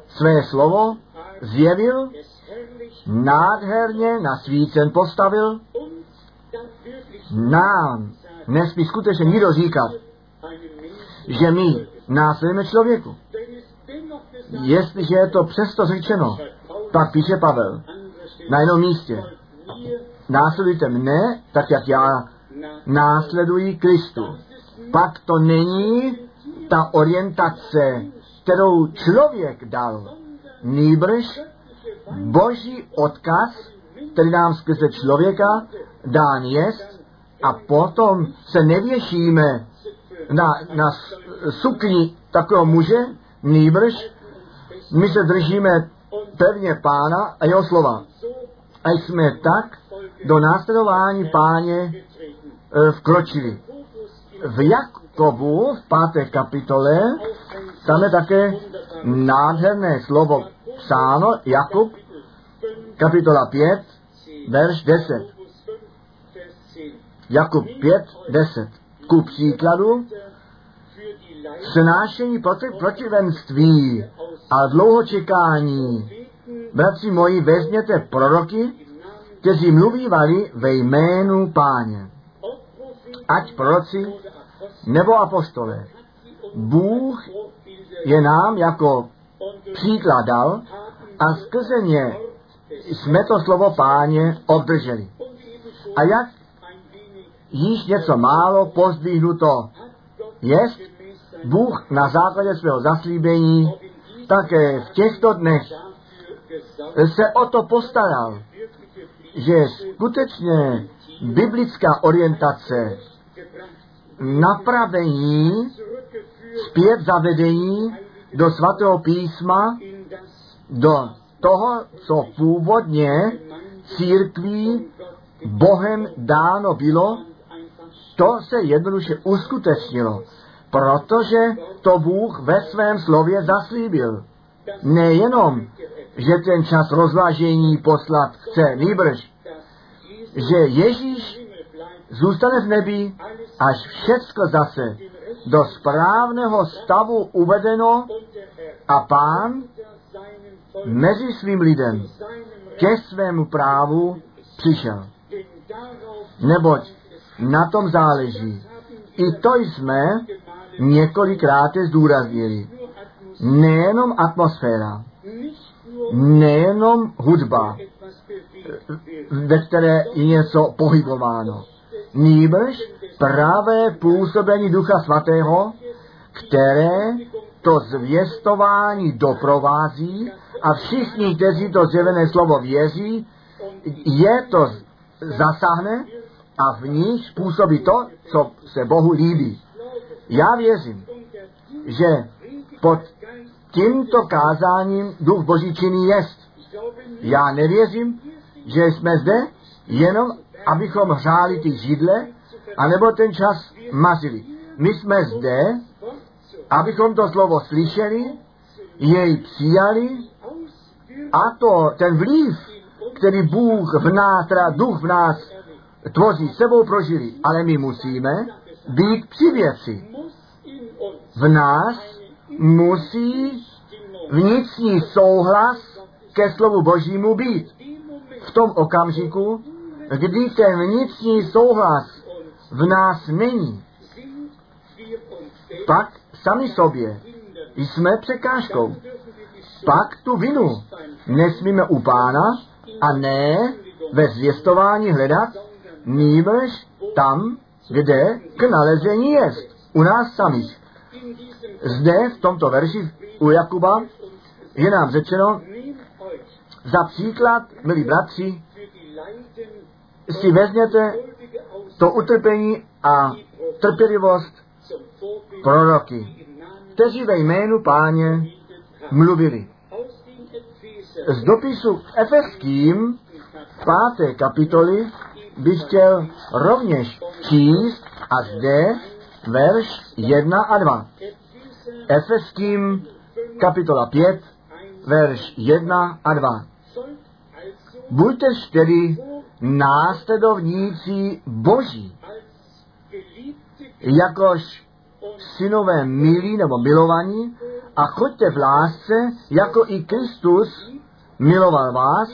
své slovo zjevil, nádherně na svícen postavil, nám nesmí skutečně nikdo říkat, že my následujeme člověku. Jestliže je to přesto řečeno, tak píše Pavel na jednom místě. Následujte mne, tak jak já následuji Kristu. Pak to není ta orientace, kterou člověk dal. Nýbrž boží odkaz, který nám skrze člověka dán jest a potom se nevěšíme na, na sukni takového muže, nýbrž my se držíme pevně pána a jeho slova. A jsme tak do následování páně e, vkročili. V Jakobu v páté kapitole tam je také nádherné slovo psáno, Jakub, kapitola 5, verš 10. Jakub 5, 10. Ku příkladu, snášení proti, protivenství a dlouho čekání. Bratři moji, vezměte proroky, kteří mluvívali ve jménu páně. Ať proroci nebo apostole. Bůh je nám jako příklad dal a skrze ně jsme to slovo páně obdrželi. A jak již něco málo pozdvihnuto jest, Bůh na základě svého zaslíbení také v těchto dnech se o to postaral, že skutečně biblická orientace, napravení, zpět zavedení do svatého písma do toho, co původně církví Bohem dáno bylo, to se jednoduše uskutečnilo, protože to Bůh ve svém slově zaslíbil. Nejenom, že ten čas rozvážení poslat chce, nýbrž, že Ježíš zůstane v nebi, až všecko zase do správného stavu uvedeno a pán mezi svým lidem ke svému právu přišel. Neboť na tom záleží. I to jsme několikrát zdůraznili. Nejenom atmosféra, nejenom hudba, ve které je něco pohybováno. Nýbrž pravé působení Ducha Svatého, které to zvěstování doprovází a všichni, kteří to zjevené slovo věří, je to zasáhne a v nich způsobí to, co se Bohu líbí. Já věřím, že pod tímto kázáním duch Boží činný jest. Já nevěřím, že jsme zde jenom, abychom hřáli ty židle, anebo ten čas mazili. My jsme zde, abychom to slovo slyšeli, jej přijali a to ten vliv, který Bůh v nás, teda duch v nás tvoří, sebou prožili. Ale my musíme být při věci. V nás musí vnitřní souhlas ke slovu Božímu být. V tom okamžiku, kdy ten vnitřní souhlas v nás není, pak sami sobě jsme překážkou. Pak tu vinu nesmíme u pána a ne ve zvěstování hledat, nýbrž tam, kde k nalezení jest, u nás samých. Zde v tomto verši u Jakuba je nám řečeno, za příklad, milí bratři, si vezměte to utrpení a trpělivost proroky, kteří ve jménu páně mluvili. Z dopisu Efeským páté kapitoly bych chtěl rovněž číst a zde verš 1 a 2. Efeským kapitola 5, verš 1 a 2. Buďte tedy následovníci Boží, jakož synové milí nebo milovaní a choďte v lásce, jako i Kristus miloval vás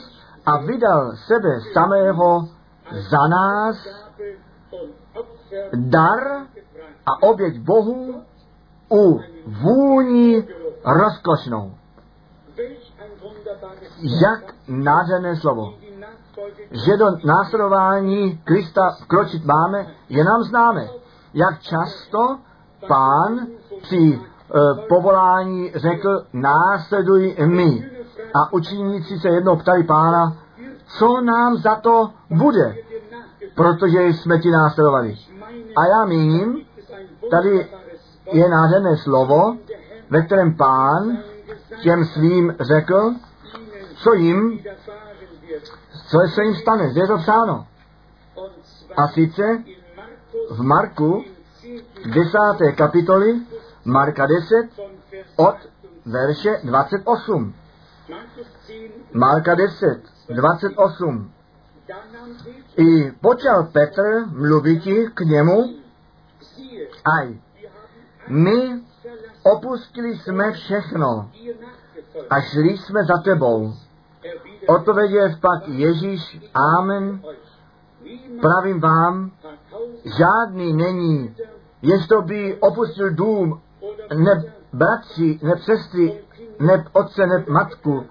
a vydal sebe samého za nás dar a oběť Bohu u vůní rozkošnou. Jak nádherné slovo. Že do následování Krista kročit máme, je nám známe. Jak často pán při e, povolání řekl, následuj mi. A učeníci se jednou ptali pána, co nám za to bude, protože jsme ti následovali. A já míním, tady je nádherné slovo, ve kterém pán těm svým řekl, co jim, co se jim stane. Zde je to psáno. A sice v Marku 10. kapitoly, Marka 10, od verše 28. Marka 10, 28. I počal Petr mluviti k němu, aj, my opustili jsme všechno a šli jsme za tebou. Odpověděl pak Ježíš, Amen, pravím vám, žádný není, to by opustil dům, ne bratři, ne sestry, ne otce, ne matku,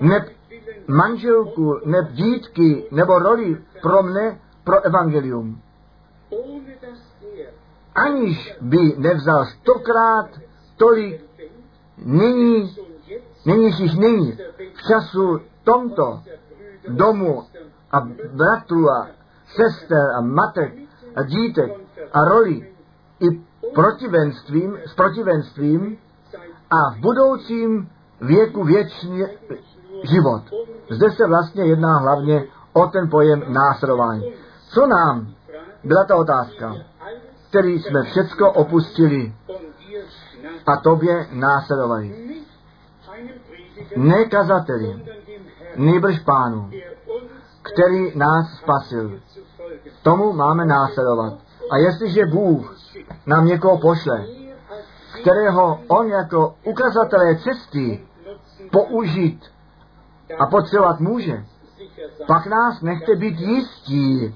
ne manželku, ne dítky, nebo roli pro mne, pro evangelium. Aniž by nevzal stokrát tolik, není, není jich není v času tomto domu a bratru a sester a matek a dítek a roli i protivenstvím, s protivenstvím a v budoucím věku věčný život. Zde se vlastně jedná hlavně o ten pojem následování. Co nám, byla ta otázka, který jsme všecko opustili a tobě následovali. Ne kazateli, nejbrž pánu, který nás spasil. Tomu máme následovat. A jestliže Bůh nám někoho pošle, kterého on jako ukazatelé cesty použít a potřebovat může, pak nás nechte být jistí,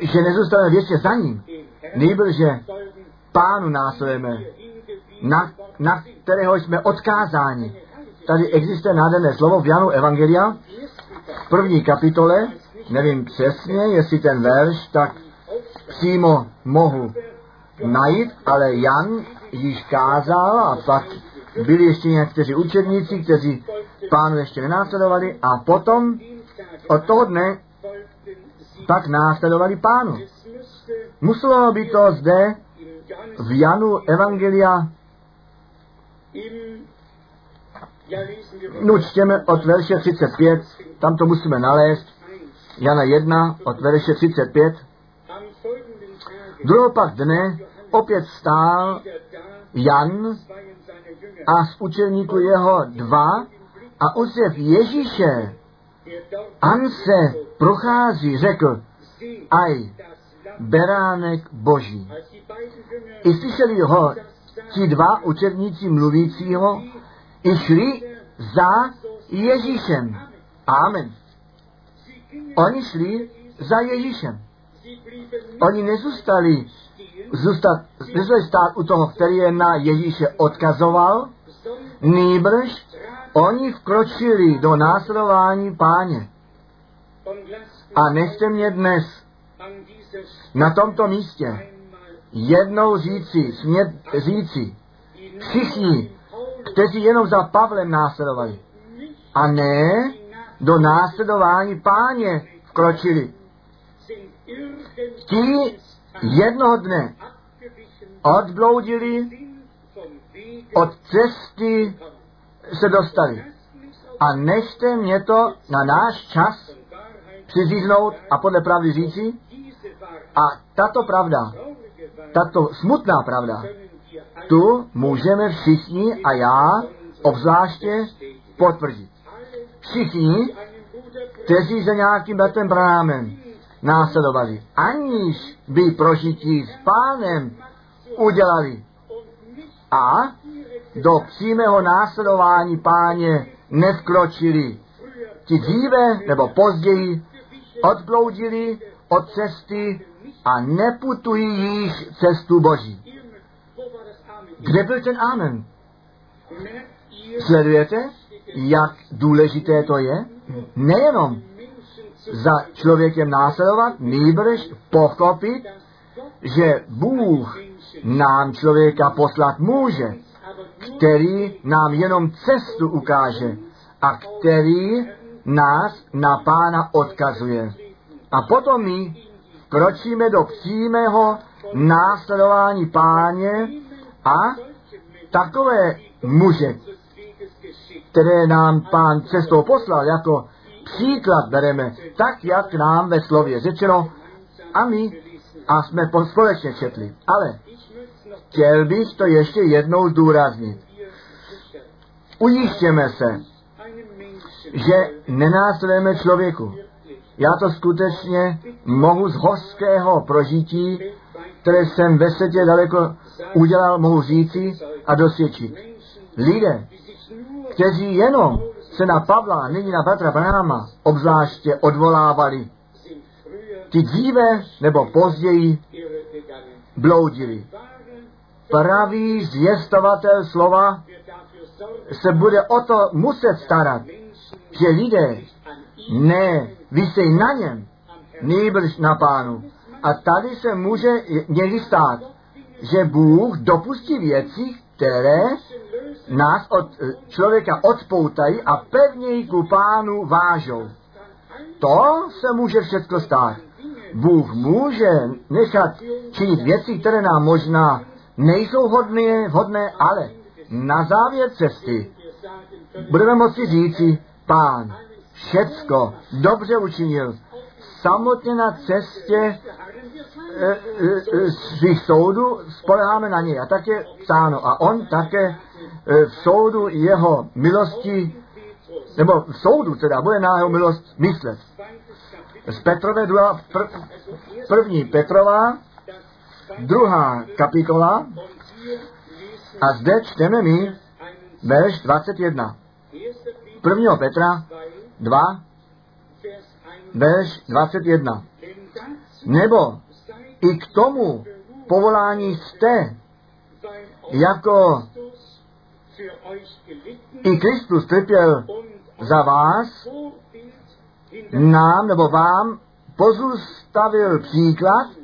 že nezůstaneme věčně za ním. Nejbrže pánu následujeme, na, na kterého jsme odkázáni. Tady existuje nádherné slovo v Janu Evangelia, v první kapitole, nevím přesně, jestli ten verš tak přímo mohu najít, ale Jan již kázal a pak byli ještě někteří učedníci, kteří pánu ještě nenásledovali a potom od toho dne pak následovali pánu. Muselo by to zde v Janu Evangelia No čtěme od verše 35, tam to musíme nalézt. Jana 1 od verše 35. Druhého pak dne opět stál Jan a z učeníku jeho dva a úsěv Ježíše, an se prochází, řekl, aj, beránek boží. I slyšeli ho ti dva učedníci mluvícího, i šli za Ježíšem. Amen. Oni šli za Ježíšem. Oni nezůstali, zůstat, nezůstali stát u toho, který je na Ježíše odkazoval, nýbrž oni vkročili do následování páně. A nechte mě dnes na tomto místě jednou říci, smět říci, všichni, kteří jenom za Pavlem následovali. A ne do následování páně vkročili. Ti jednoho dne odbloudili, od cesty se dostali. A nechte mě to na náš čas přizíznout a podle pravdy říci. A tato pravda, tato smutná pravda, tu můžeme všichni a já obzvláště potvrdit. Všichni, kteří za nějakým bratrem Branámem následovali, aniž by prožití s pánem udělali a do přímého následování páně nevkročili. Ti dříve nebo později odbloudili od cesty a neputují již cestu Boží. Kde byl ten Amen? Sledujete, jak důležité to je? Nejenom za člověkem následovat, nýbrž pochopit, že Bůh nám člověka poslat může, který nám jenom cestu ukáže a který nás na pána odkazuje. A potom my kročíme do přímého následování páně a takové muže, které nám pán cestou poslal, jako příklad bereme, tak, jak nám ve slově řečeno, a my a jsme společně četli. Ale chtěl bych to ještě jednou zdůraznit. Ujištěme se, že nenásledujeme člověku. Já to skutečně mohu z hořského prožití, které jsem ve světě daleko udělal, mohu říci a dosvědčit. Lidé, kteří jenom se na Pavla, nyní na Petra Branáma, obzvláště odvolávali, ti dříve nebo později bloudili. Pravý zvěstovatel slova se bude o to muset starat, že lidé ne vysej na něm, nýbrž na pánu. A tady se může někdy stát, že Bůh dopustí věci, které nás od člověka odpoutají a pevněji ku pánu vážou. To se může všechno stát. Bůh může nechat činit věci, které nám možná nejsou hodné, hodné, ale na závěr cesty budeme moci říci, pán všecko dobře učinil. Samotně na cestě e, e, e, svých soudů spoleháme na něj. A tak je psáno. A on také e, v soudu jeho milosti, nebo v soudu teda, bude na jeho milost myslet. Z Petrové druhá, pr, první Petrová, druhá kapitola, a zde čteme my verš 21. 1. Petra 2, verš 21. Nebo i k tomu povolání jste, jako i Kristus trpěl za vás, nám nebo vám pozůstavil příklad,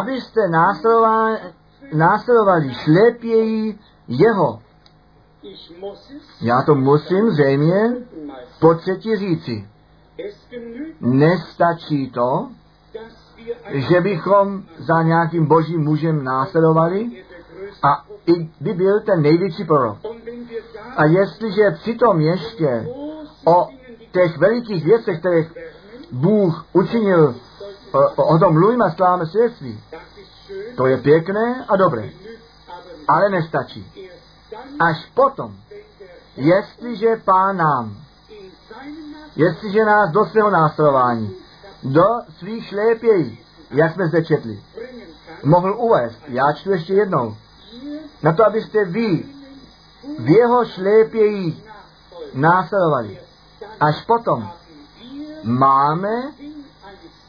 abyste následovali, následovali jeho. Já to musím zřejmě po třetí říci. Nestačí to, že bychom za nějakým božím mužem následovali a i by byl ten největší prorok. A jestliže přitom ještě o těch velikých věcech, které Bůh učinil, o, o tom mluvíme sláme svědectví, to je pěkné a dobré, ale nestačí. Až potom, jestliže Pán nám, jestliže nás do svého následování, do svých šlépějí, jak jsme zde četli, mohl uvést, já čtu ještě jednou, na to, abyste vy v jeho šlépějí následovali. Až potom máme,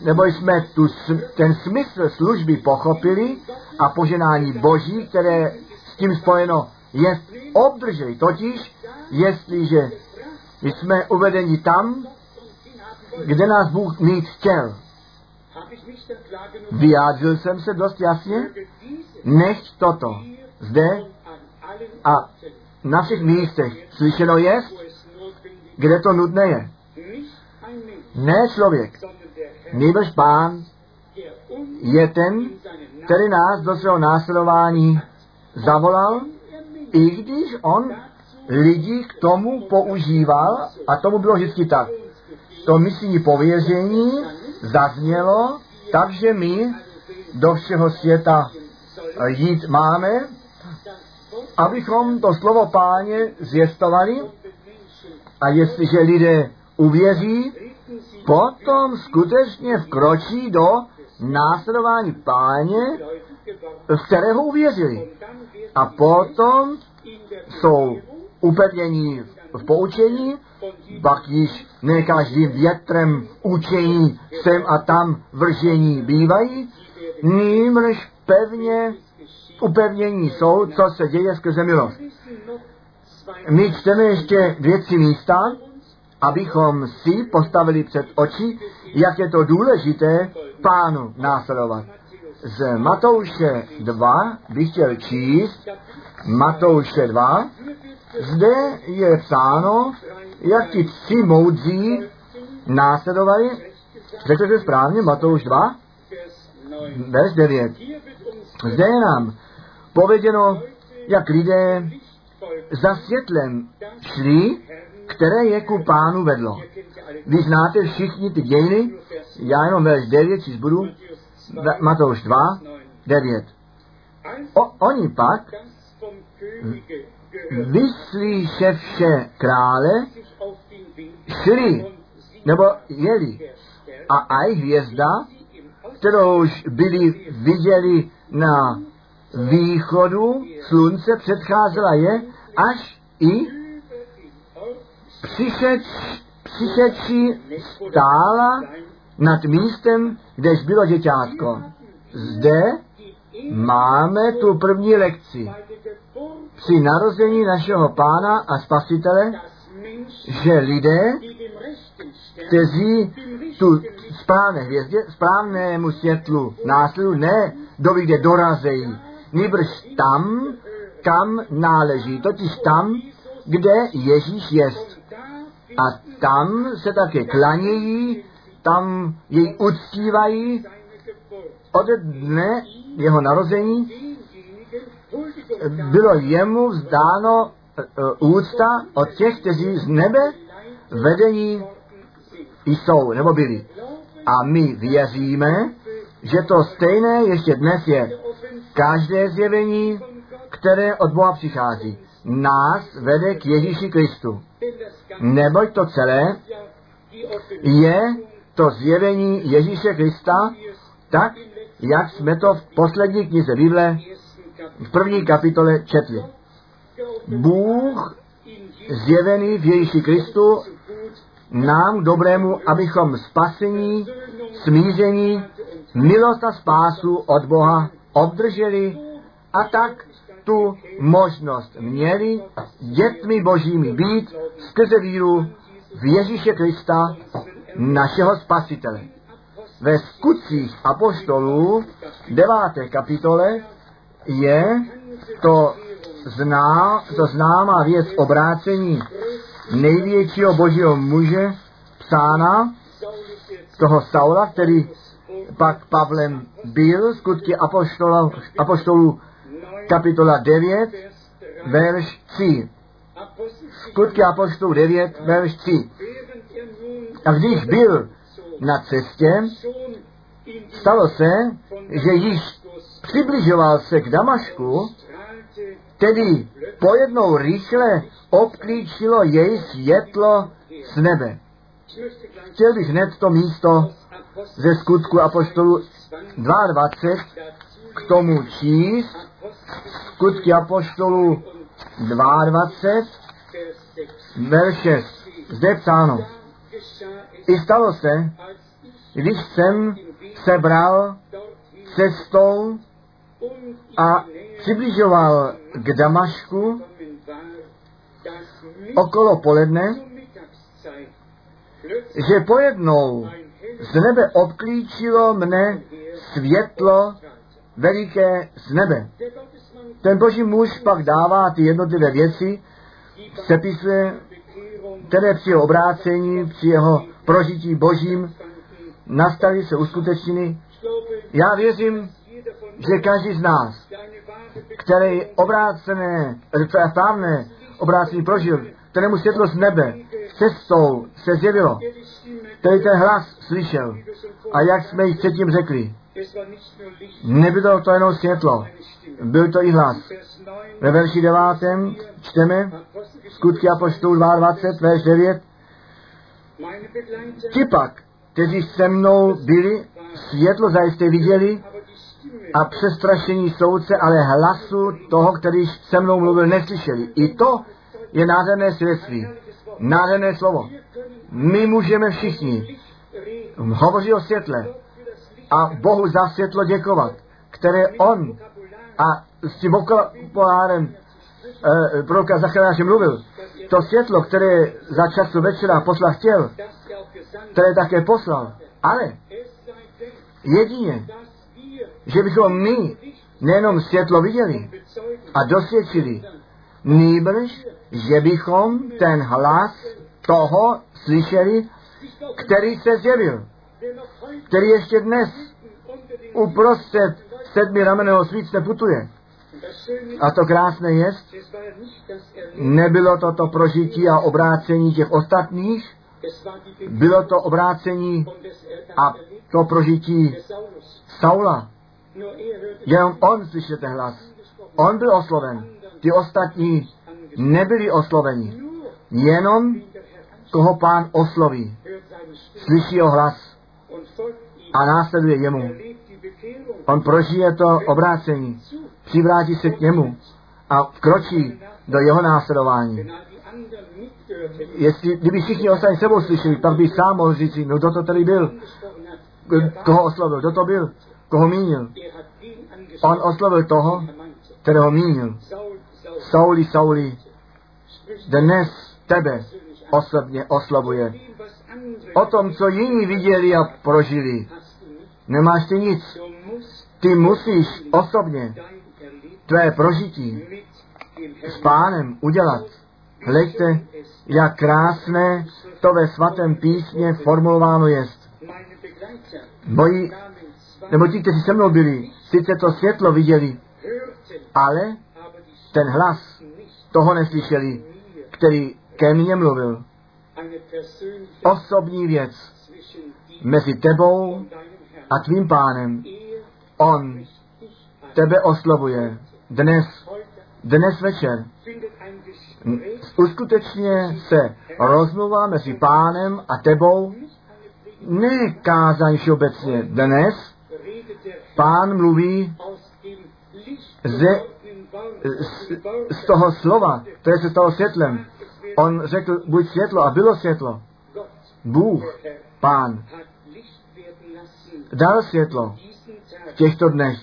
nebo jsme tu, ten smysl služby pochopili a poženání Boží, které s tím spojeno je obdrželi. Totiž, jestliže jsme uvedeni tam, kde nás Bůh mít chtěl. Vyjádřil jsem se dost jasně? Nechť toto zde a na všech místech slyšeno je, kde to nutné je. Ne člověk, nejbrž pán je ten, který nás do svého následování zavolal, i když on lidi k tomu používal, a tomu bylo vždycky tak. To misijní pověření zaznělo, takže my do všeho světa jít máme, abychom to slovo páně zvěstovali a jestliže lidé uvěří, potom skutečně vkročí do následování páně, v kterého uvěřili. A potom jsou upevnění v poučení, pak již ne každým větrem učení sem a tam vržení bývají, nýmž pevně upevnění jsou, co se děje skrze milost. My čteme ještě dvě, tři místa, abychom si postavili před oči, jak je to důležité pánu následovat. Z Matouše 2 bych chtěl číst, Matouše 2, zde je psáno, jak ti tři moudří následovali, řekl se správně, Matouš 2, verš 9. Zde je nám pověděno, jak lidé za světlem šli, které je ku pánu vedlo. Vy znáte všichni ty dějiny, já jenom verš 9 si budu, Matouš 2, 9. O, oni pak vyslíševše krále šli, nebo jeli. A aj hvězda, kterou už byli viděli na východu slunce, předcházela je, až i přišeči stála nad místem, kdež bylo děťátko. Zde máme tu první lekci. Při narození našeho pána a spasitele, že lidé, kteří tu správné hvězdě, správnému světlu následu ne doby, kde dorazejí, nýbrž tam, kam náleží, totiž tam, kde Ježíš jest. A tam se také klanějí, tam jej uctívají od dne jeho narození bylo jemu vzdáno e, úcta od těch, kteří z nebe vedení jsou nebo byli. A my věříme, že to stejné ještě dnes je. Každé zjevení, které od Boha přichází, nás vede k Ježíši Kristu. Neboť to celé je to zjevení Ježíše Krista, tak, jak jsme to v poslední knize Bible v první kapitole četli. Bůh zjevený v Ježíši Kristu nám dobrému, abychom spasení, smíření, milost a spásu od Boha obdrželi a tak tu možnost měli dětmi božími být skrze víru v Ježíše Krista, našeho spasitele. Ve skutcích apoštolů 9. kapitole je to, zná, to známá věc obrácení největšího božího muže psána, toho Saula, který pak Pavlem byl, skutky apoštolů, kapitola 9, verš 3. Skutky apoštolů 9, verš 3. A když byl na cestě, stalo se, že již přibližoval se k Damašku, tedy pojednou rychle obklíčilo jej světlo z nebe. Chtěl bych hned to místo ze skutku Apostolu 22 k tomu číst. Skutky Apostolu 22, verš 6. Zde psáno. I stalo se, když jsem se bral cestou a přibližoval k Damašku okolo poledne, že pojednou z nebe obklíčilo mne světlo veliké z nebe. Ten boží muž pak dává ty jednotlivé věci, sepisuje, které při jeho obrácení, při jeho prožití božím nastaly se uskutečniny. Já věřím, že každý z nás, který obrácené, správné obrácení prožil, kterému světlo z nebe cestou se zjevilo, který ten hlas slyšel. A jak jsme již předtím řekli, nebylo to jenom světlo, byl to i hlas. Ve verši 9. čteme skutky Apoštolů 22, verš 9. Ti pak, kteří se mnou byli, světlo zajisté viděli a přestrašení soudce, ale hlasu toho, který se mnou mluvil, neslyšeli. I to je nádherné svědectví, nádherné slovo. My můžeme všichni hovořit o světle a Bohu za světlo děkovat, které On a s tím vokálem e, proroka Zachariáše mluvil. To světlo, které za času večera posla chtěl, které také poslal. Ale jedině, že bychom my nejenom světlo viděli a dosvědčili, nýbrž, že bychom ten hlas toho slyšeli, který se zjevil, který ještě dnes uprostřed sedmi rameného svícne putuje. A to krásné je, nebylo to to prožití a obrácení těch ostatních, bylo to obrácení a to prožití Saula. Jenom on slyšel ten hlas. On byl osloven. Ty ostatní nebyli osloveni. Jenom koho pán osloví. Slyší o hlas a následuje jemu. On prožije to obrácení, přivrátí se k němu a vkročí do jeho následování. Jestli, kdyby všichni ostatní sebou slyšeli, pak by sám mohl říct, no kdo to tady byl, koho oslovil, kdo to byl, koho mínil. On oslovil toho, kterého mínil. Sauli, Sauli, dnes tebe osobně oslovuje. O tom, co jiní viděli a prožili, nemáš ty nic. Ty musíš osobně tvé prožití s pánem udělat. Hleďte, jak krásné to ve svatém písmě formulováno jest. Moji, nebo ti, kteří se mnou byli, sice to světlo viděli, ale ten hlas toho neslyšeli, který ke mně mluvil. Osobní věc mezi tebou a tvým pánem. On tebe oslovuje. Dnes, dnes večer uskutečně se rozmluva mezi pánem a tebou, ne kázaň všeobecně. Dnes pán mluví Ze- z, z toho slova, které se stalo světlem. On řekl, buď světlo a bylo světlo. Bůh, pán, dal světlo v těchto dnech.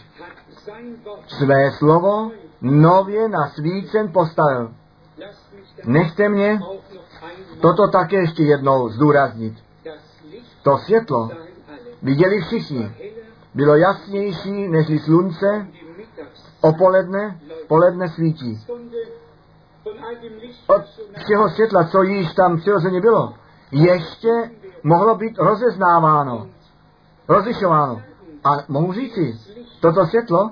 Své slovo nově na svícen postavil. Nechte mě toto také ještě jednou zdůraznit. To světlo viděli všichni. Bylo jasnější než slunce, die Mittags o poledne, poledne svítí. Od všeho světla, co již tam přirozeně bylo, ještě mohlo být rozeznáváno, rozlišováno. A mohu říci, toto světlo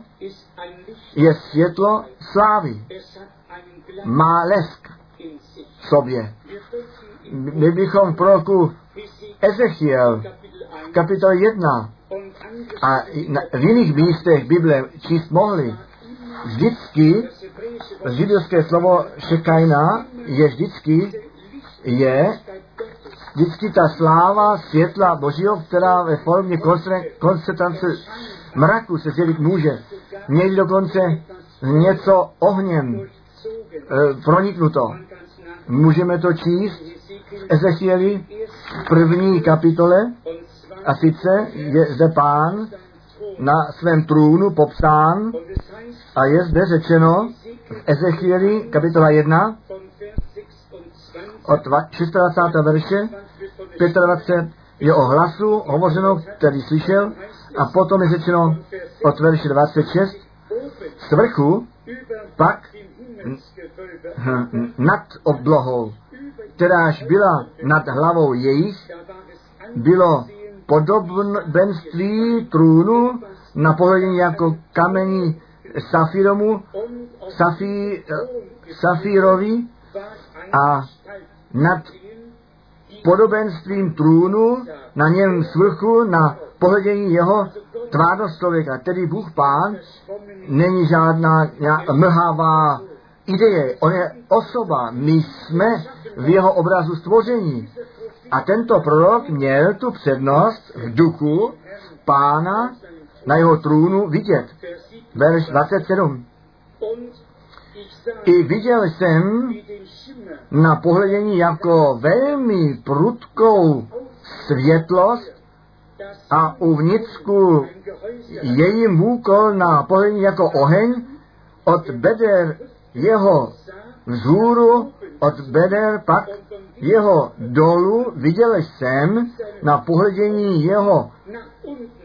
je světlo slávy. Má lesk v sobě. My bychom v proroku Ezechiel 1 kapitole 1 und a v jiných místech Bible číst mohli. Vždycky židovské slovo šekajna je vždycky, je vždycky ta sláva světla Božího, která ve formě koncentrace mraku se sdělit může. Někdy dokonce něco ohněm e, proniknuto. Můžeme to číst v Ezechieli v první kapitole a sice je zde pán. Na svém trůnu popsán a je zde řečeno v Ezechieli kapitola 1 von Vers 26 od dva- 26. verše 20 wird von der 25 je o hlasu hovořeno, který slyšel a potom je řečeno od verše 26 oben z vrchu pak nad oblohou, kteráž byla nad hlavou jejich, bylo podobenství trůnu na pohledění jako kamení safiromu, safí, safírovi a nad podobenstvím trůnu, na něm svrchu, na pohledění jeho tvárnost člověka. Tedy Bůh Pán není žádná mlhavá ideje. On je osoba. My jsme v jeho obrazu stvoření. A tento prorok měl tu přednost v duchu pána na jeho trůnu vidět. Vers 7 Verš 27. und ich sah I viděl jsem na pohledění jako velmi prudkou světlost a uvnitřku jejím úkol na pohledění jako oheň od beder jeho vzhůru, od beder pak jeho dolu viděl jsem na pohledění jeho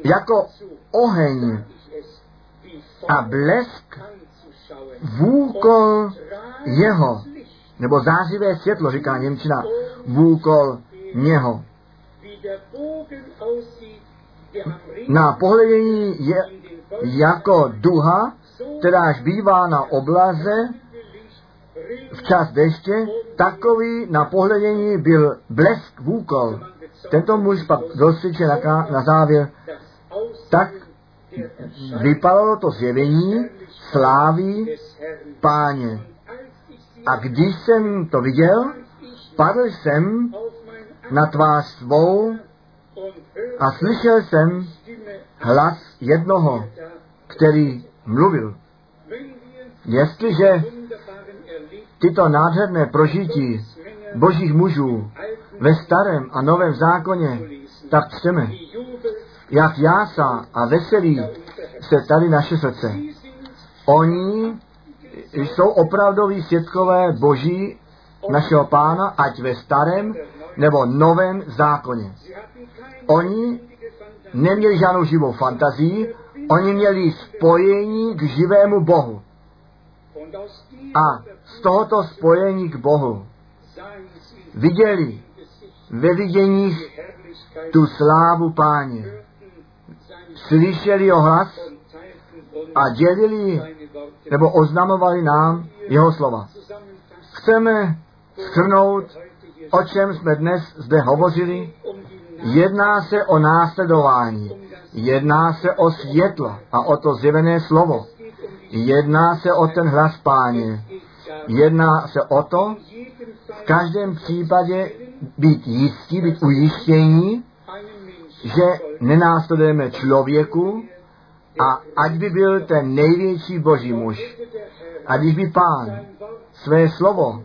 jako oheň a blesk vůkol jeho, nebo zářivé světlo, říká Němčina, vůkol něho. Na pohledění je jako duha, kteráž bývá na oblaze Licht včas deště, takový na pohledění byl blesk vůkol. Tento muž pak dostřiče na, na závěr, tak vypadalo to zjevení slávy páně. A když jsem to viděl, padl jsem na tvář svou a slyšel jsem hlas jednoho, který mluvil. Jestliže tyto nádherné prožití božích mužů ve starém a novém zákoně tak čteme, jak jása a veselí se tady naše srdce. Oni jsou opravdoví světkové boží našeho pána, ať ve starém nebo novém zákoně. Oni neměli žádnou živou fantazii, oni měli spojení k živému Bohu. A z tohoto spojení k Bohu. Viděli ve viděních tu slávu páně. Slyšeli jeho hlas a dělili nebo oznamovali nám jeho slova. Chceme schrnout, o čem jsme dnes zde hovořili, jedná se o následování, jedná se o světlo a o to zjevené slovo, jedná se o ten hlas páně, jedná se o to, v každém případě být jistí, být ujištění, že nenásledujeme člověku a ať by byl ten největší boží muž, a když by pán své slovo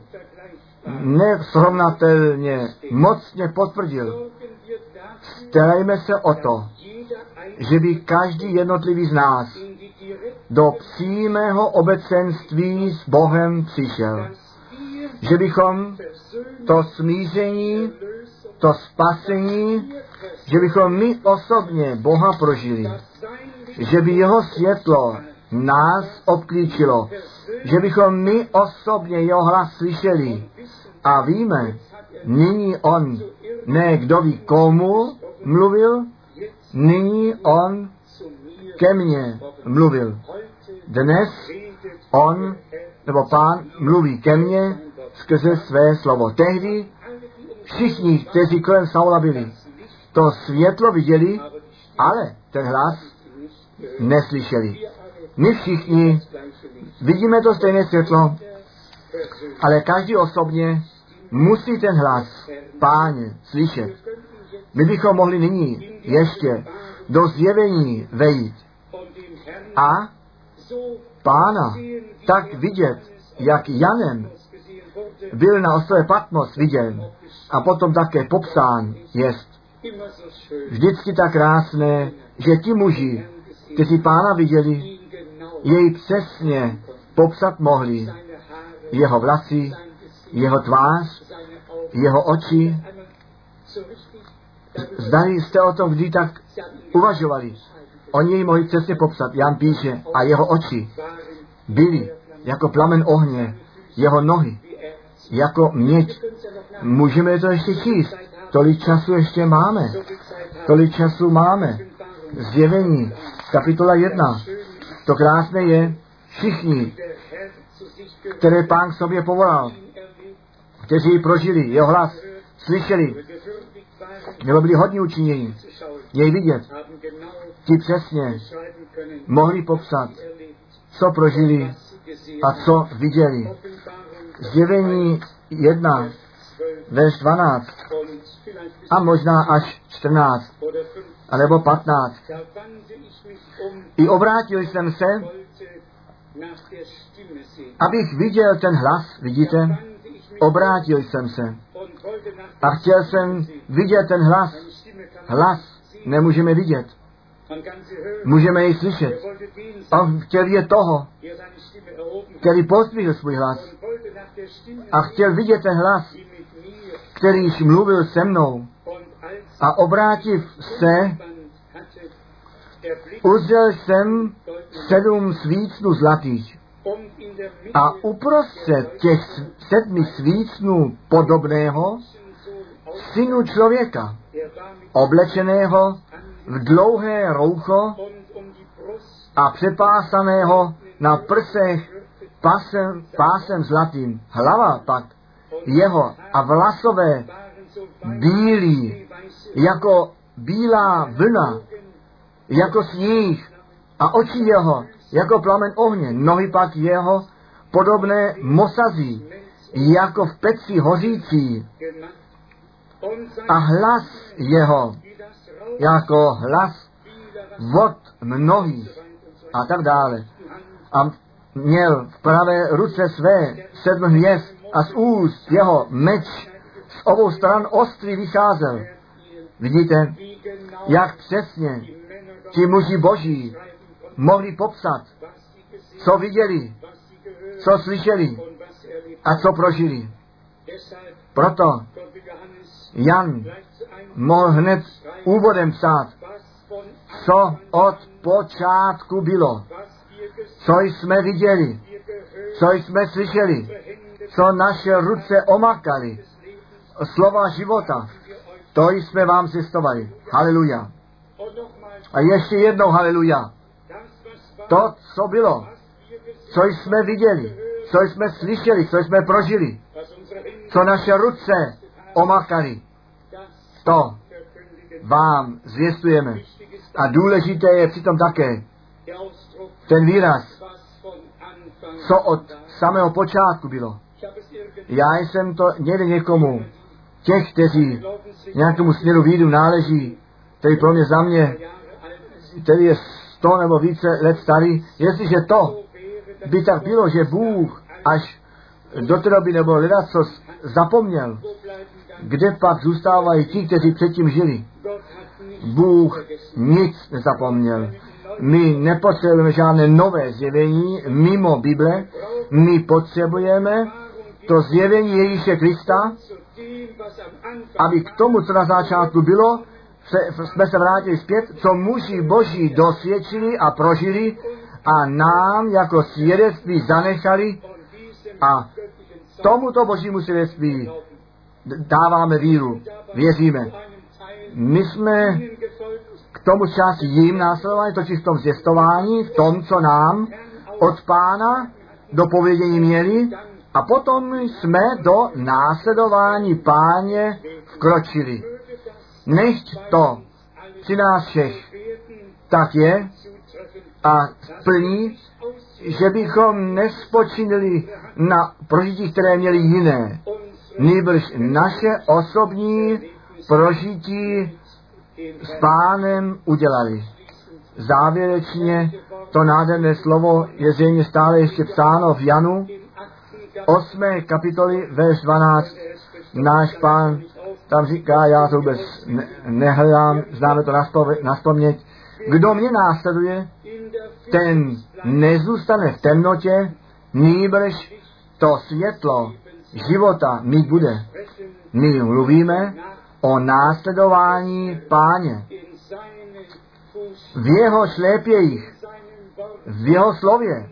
nesrovnatelně mocně potvrdil, starajme se o to, že by každý jednotlivý z nás do přímého obecenství s Bohem přišel. Že bychom to smíření, to spasení, že bychom my osobně Boha prožili. Že by jeho světlo nás obklíčilo. Že bychom my osobně jeho hlas slyšeli. A víme, nyní on, ne kdo ví komu mluvil, nyní on ke mně mluvil. Dnes on, nebo pán, mluví ke mně skrze své slovo. Tehdy všichni, kteří kolem Saula byli, to světlo viděli, ale ten hlas neslyšeli. My všichni vidíme to stejné světlo, ale každý osobně musí ten hlas páně slyšet. My bychom mohli nyní ještě do zjevení vejít a pána tak vidět, jak Janem byl na ostrově Patmos viděn a potom také popsán jest vždycky tak krásné, že ti muži, kteří pána viděli, jej přesně popsat mohli. Jeho vlasy, jeho tvář, jeho oči. Zdali jste o tom kdy tak uvažovali. Oni jej mohli přesně popsat. Jan píše, a jeho oči byly jako plamen ohně, jeho nohy jako měď. Můžeme to ještě číst. Tolik času ještě máme. Tolik času máme. Zjevení, kapitola 1. Schön, To krásné je, všichni, které pán k sobě povolal, kteří prožili jeho hlas, slyšeli, nebo byli hodně učinění, jej vidět, ti přesně mohli popsat, co prožili a co viděli. Zjevení 1, 12 verš 12 und vielleicht bis a možná až 14, oder 15. alebo 15. Da wandte ich mich um, I obrátil jsem se, abych viděl ten hlas, vidíte? Obrátil jsem se a chtěl jsem vidět ten hlas. Hlas nemůžeme vidět, můžeme Er slyšet. On chtěl vidět toho, který pozdvihl svůj hlas a chtěl vidět ten hlas, mir kterýž mluvil se mnou a obrátiv se, uzřel jsem sedm svícnů zlatých a uprostřed těch sedmi svícnů podobného synu člověka, oblečeného v dlouhé roucho a přepásaného na prsech pásem, pásem zlatým. Hlava pak jeho a vlasové bílí, jako bílá vlna, jako sníh a oči jeho jako plamen ohně, nohy pak jeho podobné mosazí, jako v peci hořící a hlas jeho jako hlas vod mnohých a tak dále. A měl v pravé ruce své sedm hvězd a z úst jeho meč z obou stran ostrý vycházel. Vidíte, jak přesně ti muži boží mohli popsat, co viděli, co slyšeli a co prožili. Proto Jan mohl hned úvodem psát, co od počátku bylo, co jsme viděli, co jsme slyšeli, co naše ruce omakali, slova života, to jsme vám zjistovali. Haleluja. A ještě jednou haleluja. To, co bylo, co jsme viděli, co jsme slyšeli, co jsme prožili, co naše ruce omakali, to vám zvěstujeme. A důležité je přitom také ten výraz, co od samého počátku bylo. Já jsem to někde někomu, těch, kteří nějakému směru víru náleží, který pro mě za mě, který je sto nebo více let starý, jestliže to by tak bylo, že Bůh až do té doby nebo hledat, co zapomněl? Kde pak zůstávají ti, kteří předtím žili. Bůh nic nezapomněl. My nepotřebujeme žádné nové zjevení mimo Bible. My potřebujeme to zjevení Ježíše Krista, aby k tomu, co na začátku bylo, se, jsme se vrátili zpět, co muži boží dosvědčili a prožili a nám jako svědectví zanechali a tomuto božímu svědectví dáváme víru, věříme. My jsme k tomu části jim následování, totiž v tom zvěstování, v tom, co nám od pána do povědění měli, a potom jsme do následování páně vkročili. Nechť to při nás všech tak je a plní, aussehen, že bychom nespočinili na prožití, které měli jiné. Nýbrž naše osobní prožití s pánem udělali. Závěrečně to nádherné slovo je zřejmě stále ještě psáno v Janu, im achten 8. kapitoly, verš 12. Náš pán tam říká, já to vůbec ne- nehledám, známe to na, vzpomněť. Kdo mě následuje, ten nezůstane v temnotě, nýbrž to světlo života mít bude. My mluvíme o následování páně, v jeho šlépějích, v jeho slově,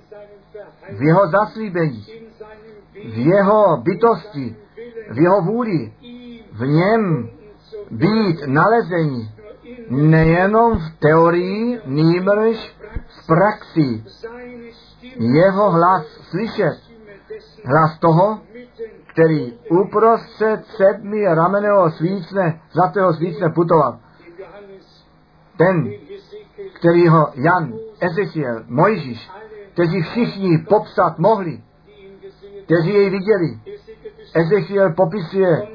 v jeho seinem v jeho bytosti, v jeho vůli, v něm být nalezení nejenom v teorii, nýbrž v praxi. Jeho hlas slyšet, hlas toho, který uprostřed sedmi rameného svícne, zlatého svícne putoval. Ten, který ho Jan, Ezechiel, Mojžíš, kteří všichni popsat mohli, kteří jej viděli. Ezechiel popisuje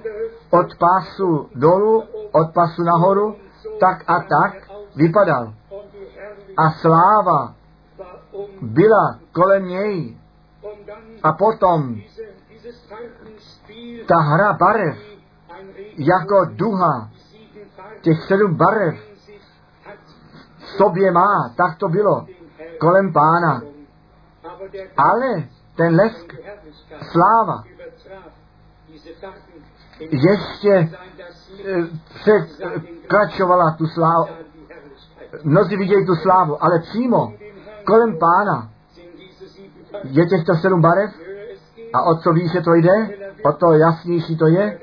od pasu dolů, od pasu nahoru, tak a tak vypadal. A sláva byla kolem něj. A potom ta hra barev, jako duha, těch sedm barev v sobě má, tak to bylo kolem pána. Ale ten lesk, sláva, ještě dass eh, překračovala tu slávu. Mnozí viděli tu slávu, ale přímo kolem pána je těchto sedm barev a o co výše to jde, o to jasnější to je.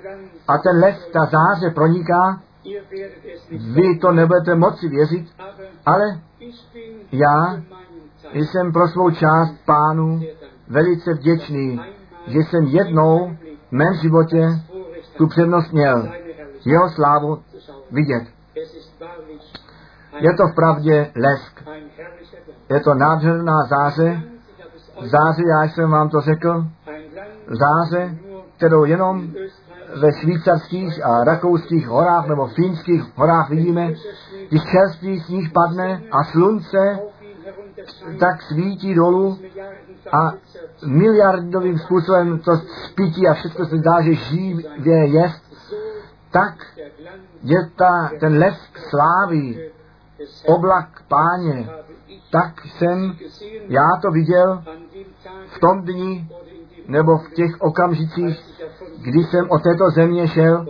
A ten lesk, ta záře proniká, vy to nebudete moci věřit, ale Já jsem pro svou část pánu velice vděčný, že jsem jednou v mém životě tu přednost měl jeho slávu vidět. Je to v pravdě lesk. Je to nádherná záře. Záře, já jsem vám to řekl, záře, kterou jenom ve švýcarských a rakouských horách nebo finských horách vidíme, když čerstvý sníh padne a slunce tak svítí dolů a miliardovým způsobem to spítí a všechno se zdá, že živě jest, tak je ta, ten lesk slávy, oblak páně, tak jsem já to viděl v tom dni nebo v těch okamžicích, kdy jsem o této země šel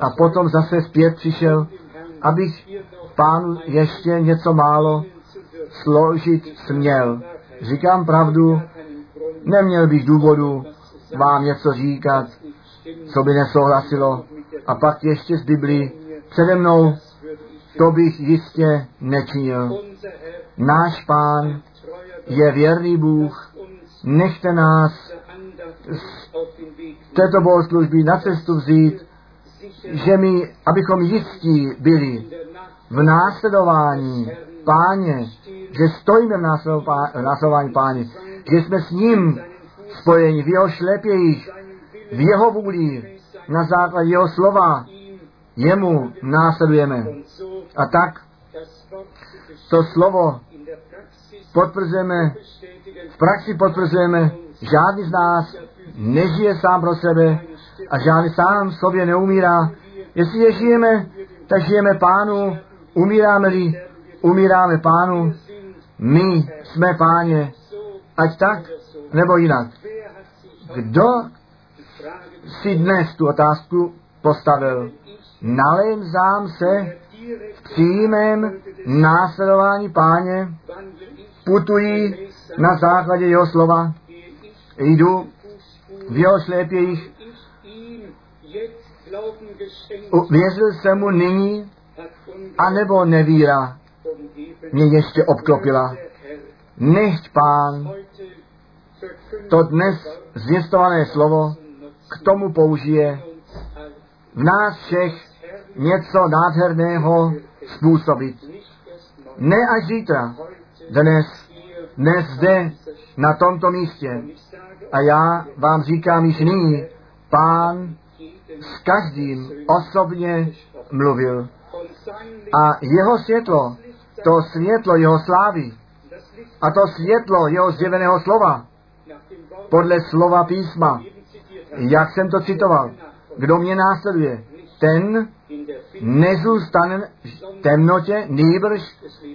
a potom zase zpět přišel, abych pánu ještě něco málo složit směl. Říkám pravdu, neměl bych důvodu vám něco říkat, co by nesouhlasilo. A pak ještě z Biblii přede mnou, to bych jistě nečinil. Náš pán je věrný Bůh, nechte nás unser této bohoslužby na cestu vzít, že my, abychom jistí byli v následování páně, že stojíme v následování páně, že jsme s ním spojeni v jeho šlepějích, v jeho vůli, na základě jeho slova, jemu následujeme. A tak to slovo potvrzujeme, v praxi potvrzujeme, žádný z nás nežije sám pro sebe a žádný sám sobě neumírá. Jestli žijeme, tak žijeme pánu, umíráme-li, umíráme pánu, my jsme páně, ať tak, nebo jinak. Kdo si dnes tu otázku postavil? Nalezám se v přímém následování páně, putují na základě jeho slova, jdu v jeho slepějích, věřil jsem mu nyní, anebo nevíra mě ještě obklopila. Nechť pán to dnes zvěstované slovo k tomu použije v nás všech něco nádherného způsobit. Ne až zítra, dnes, dnes zde, na tomto místě. A já vám říkám již nyní, pán s každým osobně mluvil. A jeho světlo, to světlo jeho slávy a to světlo jeho zjeveného slova, podle slova písma, jak jsem to citoval, kdo mě následuje, ten nezůstane v temnotě, nýbrž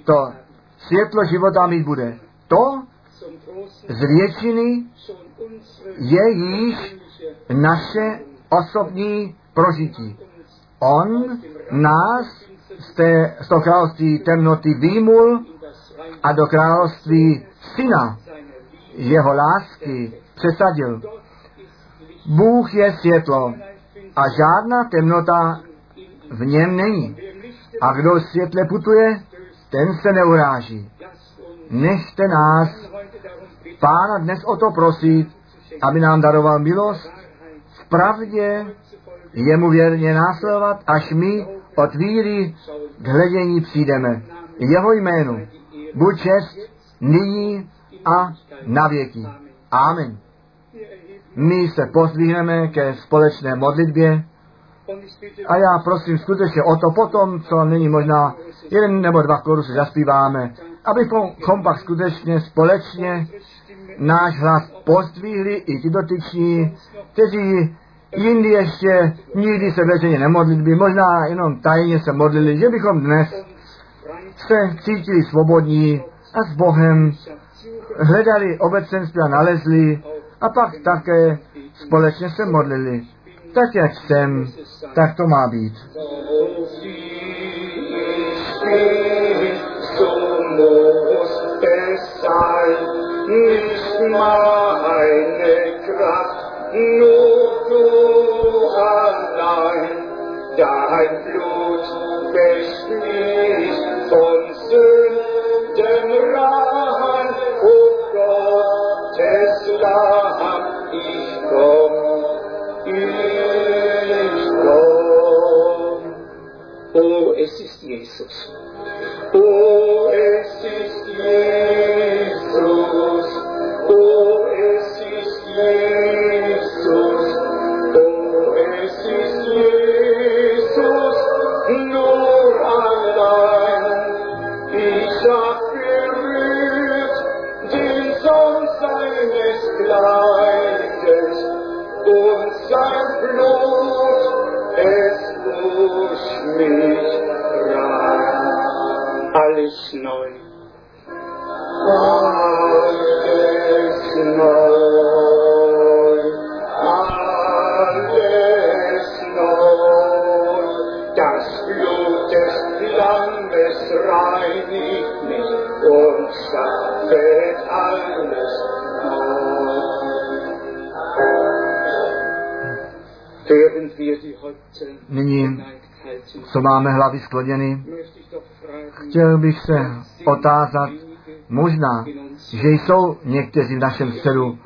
to světlo života mít bude. To z většiny je již naše osobní prožití. On nás z, té, z toho království temnoty výmul a do království syna jeho lásky přesadil. Bůh je světlo a žádná temnota v něm není. A kdo světle putuje, ten se neuráží. Nechte nás, Pána, dnes o to prosit, aby nám daroval milost, v pravdě jemu věrně následovat, až my od víry k hledění přijdeme. Jeho jménu buď čest nyní a na věky. Amen. My se pozdvihneme ke společné modlitbě a já prosím skutečně o to potom, co není možná jeden nebo dva korusy zaspíváme, abychom pak skutečně společně náš hlas pozdvihli i ti dotyční, kteří jindy ještě nikdy se veřejně nemodlili, možná jenom tajně se modlili, že bychom dnes se cítili svobodní a s Bohem hledali obecenství a nalezli a pak také společně se modlili. Tak jak jsem, tak to má být. Nicht meine Kraft, nur du allein, dein Blut wäscht mich von Sünden rein, o Gottes Lamm, ich komm, ich komm. Oh, es ist Jesus. Oh, es ist Jesus. Alles neu. Alles neu. Alles neu. Das Blut des reinigt mich und alles neu. Nyní, co máme hlavy skloněny, chtěl bych se otázat, možná, že jsou někteří v našem středu,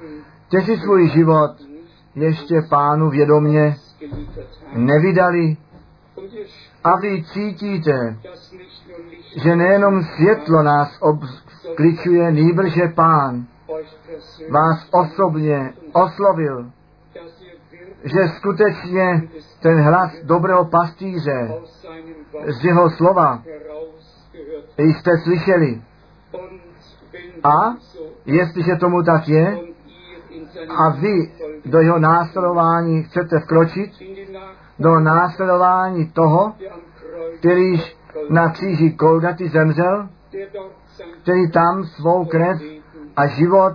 kteří svůj život ještě pánu haben. nevydali. A vy cítíte, že nejenom světlo nás obkličuje, nýbrže pán vás osobně oslovil, že skutečně ten hlas dobrého pastýře z jeho slova jste slyšeli. A jestliže tomu tak je a vy do jeho následování chcete vkročit, do následování toho, kterýž na kříži Golgaty zemřel, který tam svou krev a život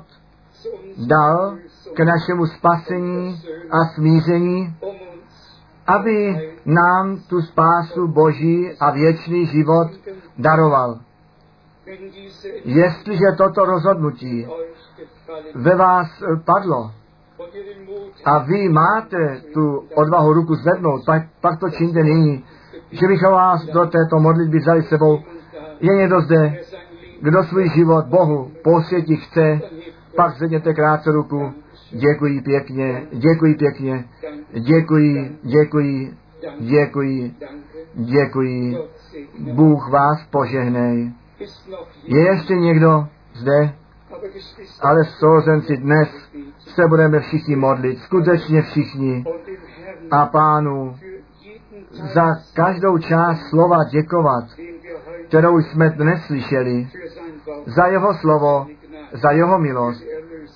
dal k našemu spasení a smíření, aby nám tu spásu Boží a věčný život daroval. Jestliže toto rozhodnutí ve vás eh, padlo a vy máte tu odvahu ruku zvednout, pak, pak to čiňte nyní, že bychom vás do této modlitby vzali sebou. Je někdo zde, kdo svůj život Bohu posvětit chce, pak zvedněte krátce ruku. Děkuji pěkně, děkuji pěkně, děkuji, děkuji, děkuji, děkuji. Bůh vás požehnej. Je ještě někdo zde, ale souzenci dnes se budeme všichni modlit, skutečně všichni a pánu za každou část slova děkovat, kterou jsme dnes slyšeli, za jeho slovo, za jeho milost,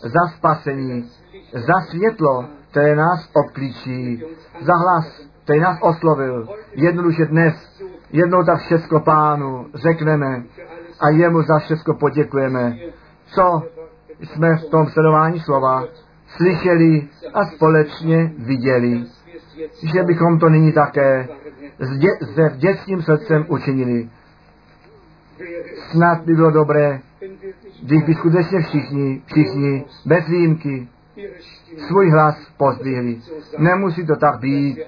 za spasení, za světlo, které nás obklíčí, za hlas, který nás oslovil. Jednoduše dnes, jednou tak všecko pánu řekneme a jemu za všecko poděkujeme, co jsme v tom sledování slova slyšeli a společně viděli, že bychom to nyní také s dě- se vděčným srdcem učinili. Snad by bylo dobré, když by skutečně všichni, všichni, bez výjimky, svůj hlas pozdvihli. Nemusí to tak být,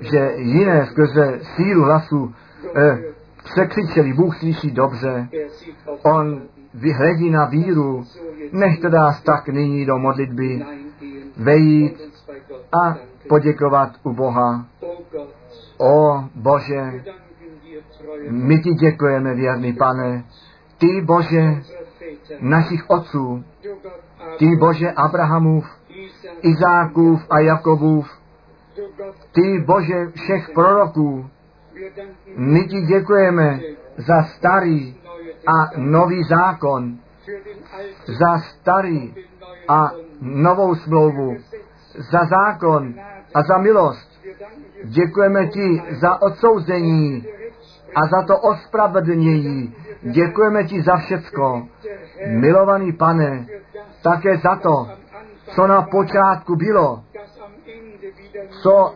že jiné skrze sílu hlasu eh, překřičeli, Bůh slyší dobře, on vyhledí na víru, nechte nás tak nyní do modlitby vejít a poděkovat u Boha. O Bože, my ti děkujeme, věrný pane. Ty Bože našich otců, ty Bože Abrahamův, Izákův a Jakobův, ty Bože všech proroků, my ti děkujeme za starý a nový zákon, za starý a novou smlouvu, za zákon a za milost. Děkujeme ti za odsouzení a za to ospravedlnění. Děkujeme ti za všecko. Milovaný pane, také za to, co na počátku bylo, co